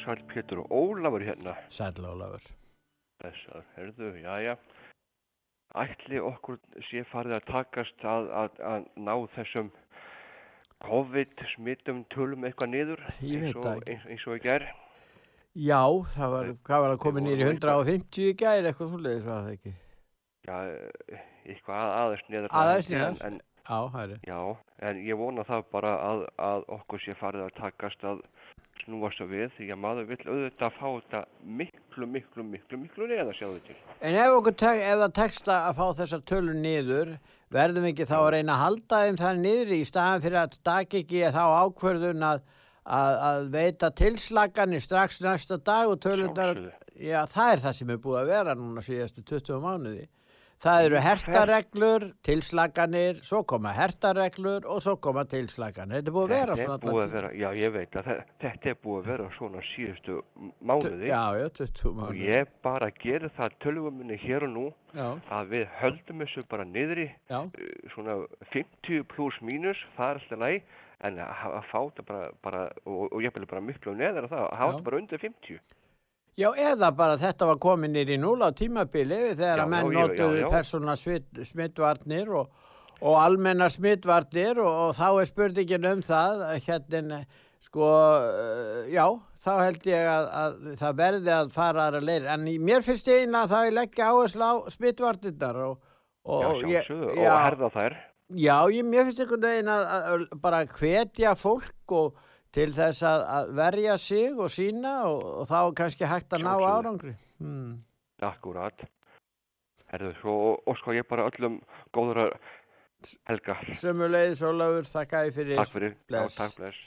Sæl Pétur og Ólafur hérna. Sæl Ólafur. Þessar, herðu, já, já. Ætli okkur sé farið að takast að, að, að ná þessum COVID-smittum tölum eitthvað niður eins og, það eins, eins og í gær. Já, það var, hvað var það komið nýri vorum eitthvað- 150 í gæri, eitthvað svoleiðis var það ekki? Já, eitthvað aðeins neður. Aðeins en- neðar? En, það er. já, en ég vona það bara að, að okkur sé farið að takast að snúa svo við því að maður vill auðvitað fá þetta miklu, miklu, miklu, miklu neða sjáðu til. En ef, okkur tek, ef það tekst að fá þessar tölur niður, verðum við ekki þá að reyna að halda þeim það niður í staðan fyrir að stakk ekki þá ákvörðun að, að, að veita tilslaganir strax næsta dag og tölundar, já það er það sem er búið að vera núna síðastu 20 mánuði. Það eru hertareglur, tilslaganir, svo koma hertareglur og svo koma tilslaganir. Þetta er búið að vera Þetta svona er að vera, já ég veit að þe- þetta er búið að vera svona síðustu mánuði. Já, já, 20 Og mánuði. ég bara gerir það tölvuminni hér og nú Já. að við höldum þessu bara Já. uh, svona 50 pluss mínus, það er alltaf læg en að, fá þetta bara, bara og, og ég vil bara miklu neðar að það, að hafa þetta bara undir 50. Já, eða bara þetta var komin nýr í núl á tímabili þegar Já, að menn notuðu persóna smittvarnir og, og almenna smittvarnir og, og þá er spurningin um það að hérna, sko, uh, já, þá held ég að, að það verði að fara aðra leir. En mér finnst ég eina að það er leggja áherslu á smittvarnirnar og, og Já, ég- já. og herða þær. Já, ég, mér finnst einhvern veginn að, að, að bara hvetja fólk og til þess að, að verja sig og sína og, og þá kannski hægt að ná árangri. Hmm. Akkurat. Herðu, svo óskar ég bara öllum góðra helga. Sömuleiðis Ólafur, þakka ég fyrir. Takk fyrir. Bless. Já, takk bless.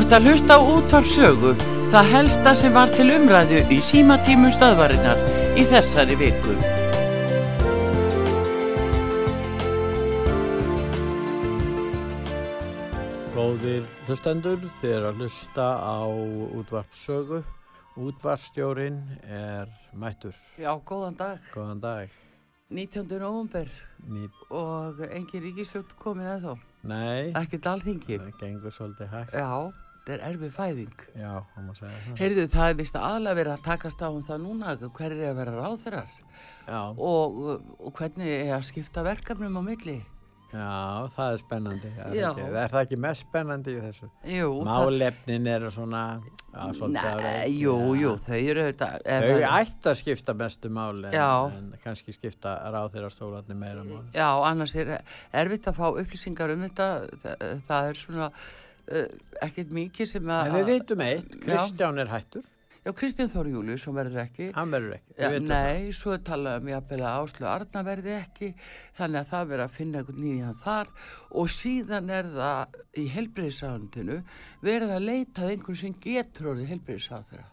Ert að hlusta á útvarpsögu, það helsta sem var til umræðu í símatímum stöðvarinnar í þessari viku. Góðir hlustendur, er að hlusta á útvarpsögu. Útvarpsstjórin er mættur. Já, góðan dag. Góðan dag. 19. november Nýt, og engin ríkisjótt komin að þá. nei, Ekkert alþingi. það gengur svolítið hægt. Já, þetta er erfið fæðing. Já, það má segja það. Heyrðu, það er vist aðalega verið að takast á um það núna, hver er að vera Já, og, og hvernig er að skipta verkefnum á milli. já, það er spennandi. Er, Já. ekki, er það ekki mest spennandi í þessu? Jú, það- Málefnin eru svona, að Nei, jú, jú, þau eru. Þau ættu að skipta mestu máli en, en kannski skipta ráð þeirra stólarnir meira máli. Já, annars er erfitt að fá upplýsingar um þetta, það, það er svona ekkert mikið sem að... En við vitum eitt, Já. Kristján er hættur, Já, Kristján Þór Július, sem verður ekki. hann verður ekki, við vitum nei, svo er talað um jafnvel að Áslu Arna verði ekki, þannig að það verður að finna einhvern nýjan þar og síðan er það í helbriðisráðundinu verið að leita að einhvern sem getur orðið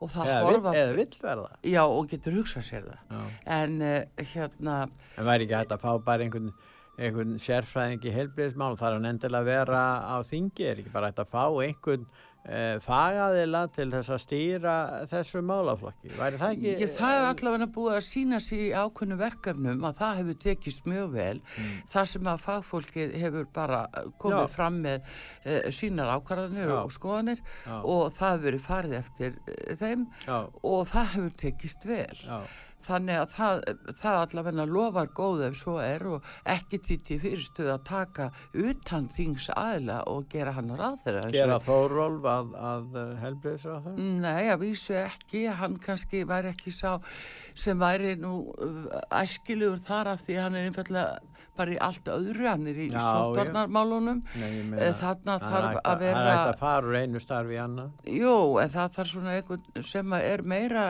og það Eða horfa... vill- eða vill verða. Já, og getur hugsað sér það. Já. En uh, hérna, En væri ekki hægt að fá bara einhvern, einhvern sérfræðing í heilbriðismál, það er hann endilega að vera á þingi, er ekki bara að fá einhvern e, fagaðila til þess að stýra þessu málaflokki. Væri það ekki... Ég, það er allavega búið að sína sig í ákveðnu verkefnum að það hefur tekist mjög vel það sem að fagfólkið hefur bara uh, komið Já. fram með uh, sínar ákvarðanir Já. og skoðanir Já. og það hefur verið farið eftir uh, þeim og það hefur tekist vel. Þannig að það, það allavega lofar góð ef svo er og ekki til til fyrirstuð að taka utan þings aðila og gera hann ráð þeirra Gera Þórólf að, að helbriðisráð Nei, að vísu ekki, hann kannski væri ekki sá sem væri nú uh, æskilugur þar af því hann er einfallega bara í allt öðru, hann er í ég Eh, Þarna þarf að er vera, hægt að fara úr einu starfi í annað. jú, en það þarf svona einhvern sem er meira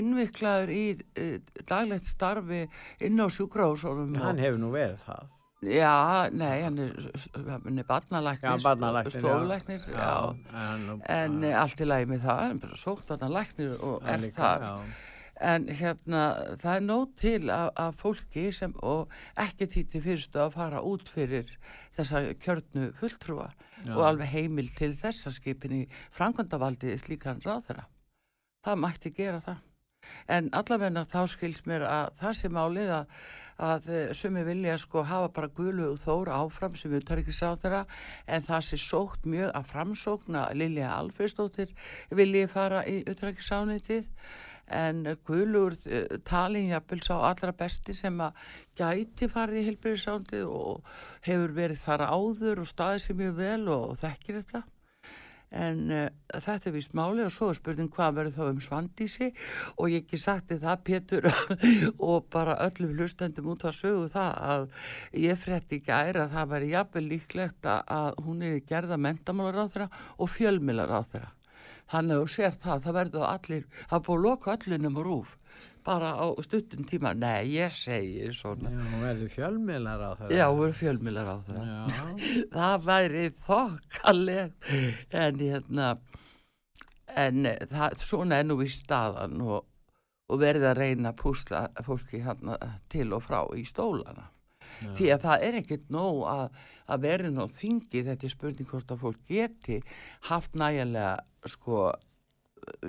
innviklaður í uh, daglegt starfi inn á sjúkrahúsunum. Hann hefur nú verið það. Já, nei, hann er, hann er barnalæknir. Já, en- eh, allt í lagi með það, hann er bara sótt barnalæknir og er það. En hérna, það er nóg til af, af fólki sem, ekki títi fyrstu að fara út fyrir þessa kjörnu fulltrúa Já. og alveg heimil til þessa skipin í framkvæmdavaldi slíkan ráðherra. Það mætti gera það. En allavegna þá skils mér að það sé málið að, að sumi vilja sko hafa bara gulu og þóra áfram sem utarrikiðsáþara en það sé sótt mjög að framsókna Lilja Alfredsdóttir vilji fara í utarrikiðsánitið en gulur uh, talin jafnvel sá allra besti sem að gæti farið í heilbyrðisándið og hefur verið þar áður og staðið sér mjög vel og, þekkir þetta. En uh, þetta er vist máli og svo er spurning hvað verður þá um svandísi og ég ekki sagt þér það Pétur og bara öllum hlustendum út að sögu það að ég frétti ekki æra að það væri jafnvel líklegt að hún er gerða mentamálar á þeirra og fjölmilar á þeirra þannig að þú sér það, það verður allir það búið að loka öllunum og rúf bara á stuttum tíma, nei ég segi svona Já, verður fjölmiðlar á þeirra. Já, voru fjölmiðlar á það. Já. það væri þokkaleg en hérna en það, svona er nú í staðan og, og verið að reyna að púsla fólki hérna til og frá í stólana. Því að það er ekkert nóg að, að verið nóg þingi þetta er spurning hvort að fólk geti haft nægilega sko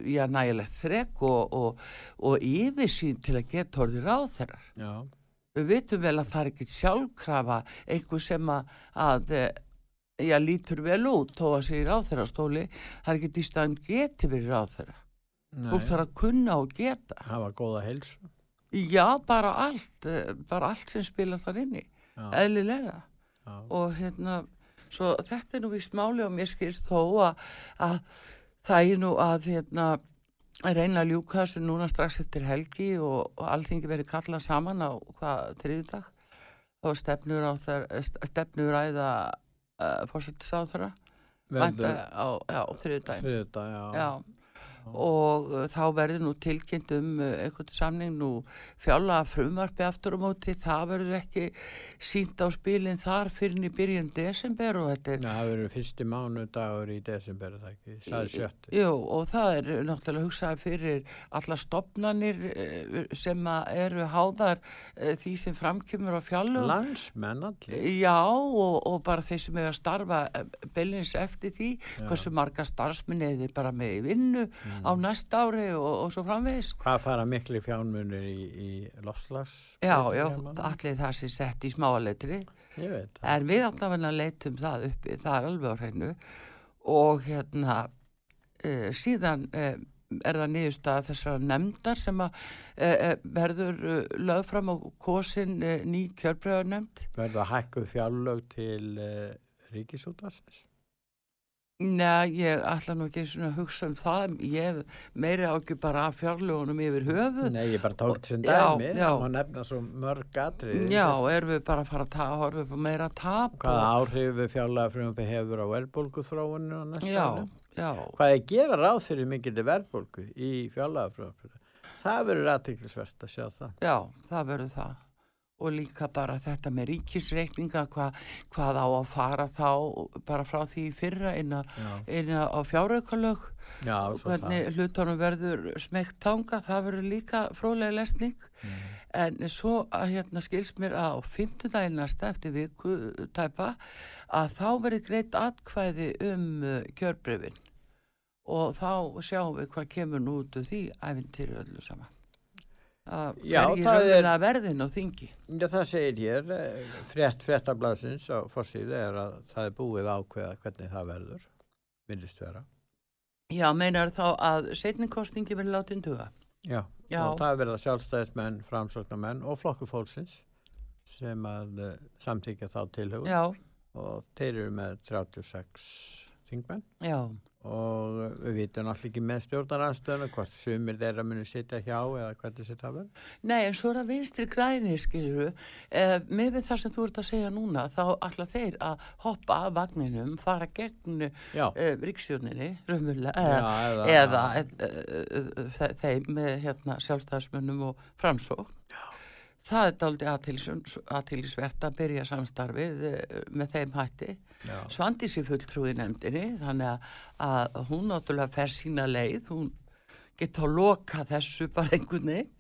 já, nægilegt þrekk og, og, og yfirsýn til að geta orðið ráðherrar. Já. Við vitum vel að það er ekkert sjálfkrafa einhver sem að, að já, lítur vel út þó að segja ráðherrastóli, það er ekkert í staðan geti verið ráðherra. Nei. Fólk þarf að kunna og geta. Hafa góða heilsu. Já, bara allt, eh, bara allt sem spilar þar inni, Já. eðlilega. Já. Og hérna, svo þetta er nú vist máli og mér skilst þó að, að það er nú að hérna, reyna að ljúka þessu núna strax eftir helgi og, og allþingi verið kallað saman á hvað þriðdag og stefnur á þær, stefnur ræða uh, fórsettisáþara Verður- á, já, þriðdag Þriðjudag, já. já og uh, þá verður nú tilkynnt um uh, einhvern samning nú fjalla frumvarpi aftur á móti það verður ekki sínt á spilin þar fyrir í byrjun desember og þetta er Það verður fyrsti mánudagur í desember, er það ekki, sæði sjötti. Jú, og það er náttúrulega hugsaði fyrir alla stopnanir eh, sem eru háðar því sem framkymur á fjallum. Landsmenn allir. Já, og, og bara þeir sem eru að starfa bellins eftir því, Já. hversu marga starfsmenni eða bara með í vinnu á næsta ári og, og svo framvegis. Hvað fara miklu fjármunir í, í lofslags? Já, já, allir það sem sett í smáaletri. Ég veit En við allavega leitum það uppi, það er alveg á hreinu og hérna uh, síðan uh, er það niðurstað þessara nefndar sem að uh, verður uh, lögð fram á kosin uh, ný kjörbreyðar nefnd. Verða hækkuð fjárlög til uh, ríkisútvarsins? Nei, ég ætla nú ekki að hugsa um það, ég meiri á ekki bara af fjárlögunum yfir höfuð. Nei, ég bara tók sem Já, dæmi, já. það má nefna svo mörg atrið. Já, erum við bara að fara að horfa upp á meira tap Hvaða og- áhrif frjálega frumpi hefur á verðbólguþróuninu á næsta Já, ári? já. Hvað er gera ráð fyrir mikið verðbólgu í fjárlega frumpi? Það verður aðtiklisvert að sjá það. Já, það verður það. Og líka bara þetta með ríkisreikninga, hva, hvað á að fara þá bara frá því fyrra inn, a, á fjáraukalög. Hvernig það. hlutunum verður smekt tanga, það verður líka frólega lesning. Mm. En svo að hérna skils mér að á fimmtudaginn næsta eftir viku tæpa að þá verður greitt atkvæði um uh, kjörbreyfin. Og þá sjáum við hvað kemur nú út úr því æfintýri öllu saman. Að er- raunverulega verðin á þingi. Já, það segir hér, eh, frétt fréttablasins á fórsíðu er að það er búið að ákveða hvernig það verður, myndist vera. Já, meinar þá að setningkostningi verður látin duga. Já, Já. og það verða sjálfstæðismenn, framsóknarmenn og flokku fólksins sem að uh, samþykja þá tilhugun. Já. Og þeir eru með 36 þingmenn. Já. Og við vitum allir ekki með stjórnaranstöðuna hvort sumir þeirra munu sitja hjá eða hvernig sitt það verður. Nei, en svo er það vinstri græni, skiluru, eh, með við það sem þú ert að segja núna, þá ætla þeir að hoppa af vagninum, fara gegn eh, ríkstjórninni, raunverulega, Já, eða, eða- eða eh, eh, þe- þeim með hérna, sjálfstæðismönnum og framsók. Það er dálítið aðtilsvert að byrja samstarfið eh, með þeim hætti. Sér fulltrúi nefndinni, þannig að, að hún náttúrulega fer sína leið, hún geta að loka þessu bara einhvern veginn.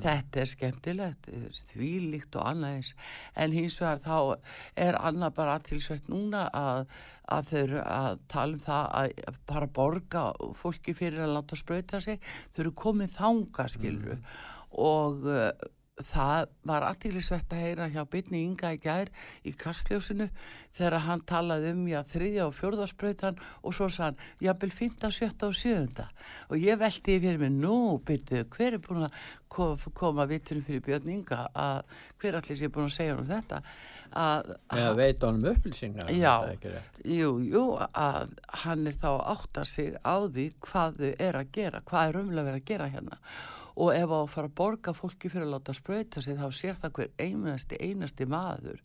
Þetta er skemmtilegt, því líkt og annað eins. En hins vegar þá er annað bara aðtilsvert núna að, að þau eru að tala um það að bara borga fólki fyrir að láta sprauta sig. Þau eru komið þanga, skilru. Og uh, það var aðtilsvert að heyra hjá Byrni Inga í gær í kastljósinu þegar hann talaði um já, þriðja og fjórðarsprautan og svo sann, jafnvel 5., 7. og 7. Og ég veldi fyrir mig, nú, byrju, hver er búin að ko- koma vittunum fyrir Björn Inga að hver allir sé búin að segja um þetta að Eða veit honum upplýsingar. um Já, ekki rétt? jú, jú, að hann er þá að átta sig á því hvað þau er að gera, hvað er umlega verið að gera hérna og ef á að fara að borga fólki fyrir að láta sprauta sig þá sér það hver einasti, einasti maður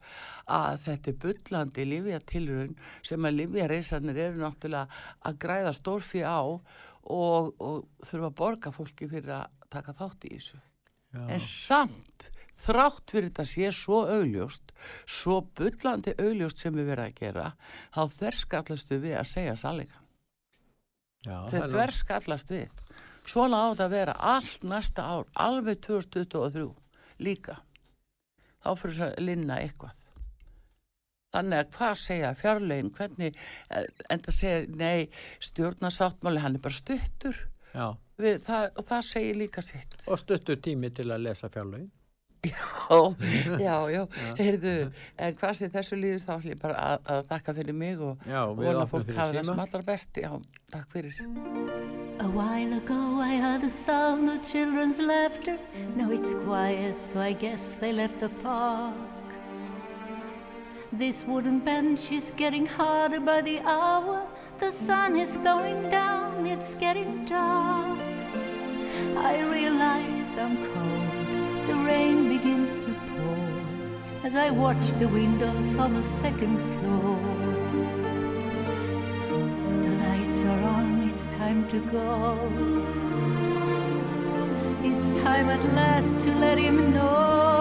að þetta er bullandi livjatilrun sem að livjareysarnir eru náttúrulega að græða stórfi á og, og þurfa að borga fólki fyrir að taka þátt í þessu. Já. En samt, þrátt fyrir þetta sé svo augljóst, svo bullandi augljóst sem við verðum að gera, þá þverskallastu við að segja. Já, Þau er þverskallast við. Svona á þetta að vera allt næsta ár, alveg 2023 líka. Þá fyrir að linna eitthvað. Þannig að hvað segja fjárlegin, hvernig, eh, en það segja, nei, stjórnarsáttmáli, hann er bara stuttur. Við, það, og það segir líka sitt. Og stuttur tími til að lesa fjárlögin. Já, já, já, heyrðu, en hvað sem þessu líður þá ætlum ég bara að, að þakka fyrir mig og Já, vona fólk fyrir hafa það sem allra best. Já, takk fyrir. A while ago I heard the sound of children's laughter. Now it's quiet, so I guess they left the park. This wooden bench is getting harder by the hour. The sun is going down, it's getting dark. I realize I'm cold. the rain begins to pour as I watch the windows on the second floor. The lights are on, it's time to go. It's time at last to let him know.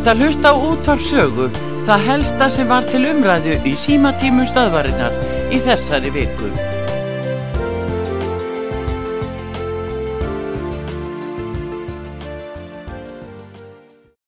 ert að hlusta á útvarpsögu, það helsta sem var til umræðu í símatímum stöðvarinnar í þessari viku.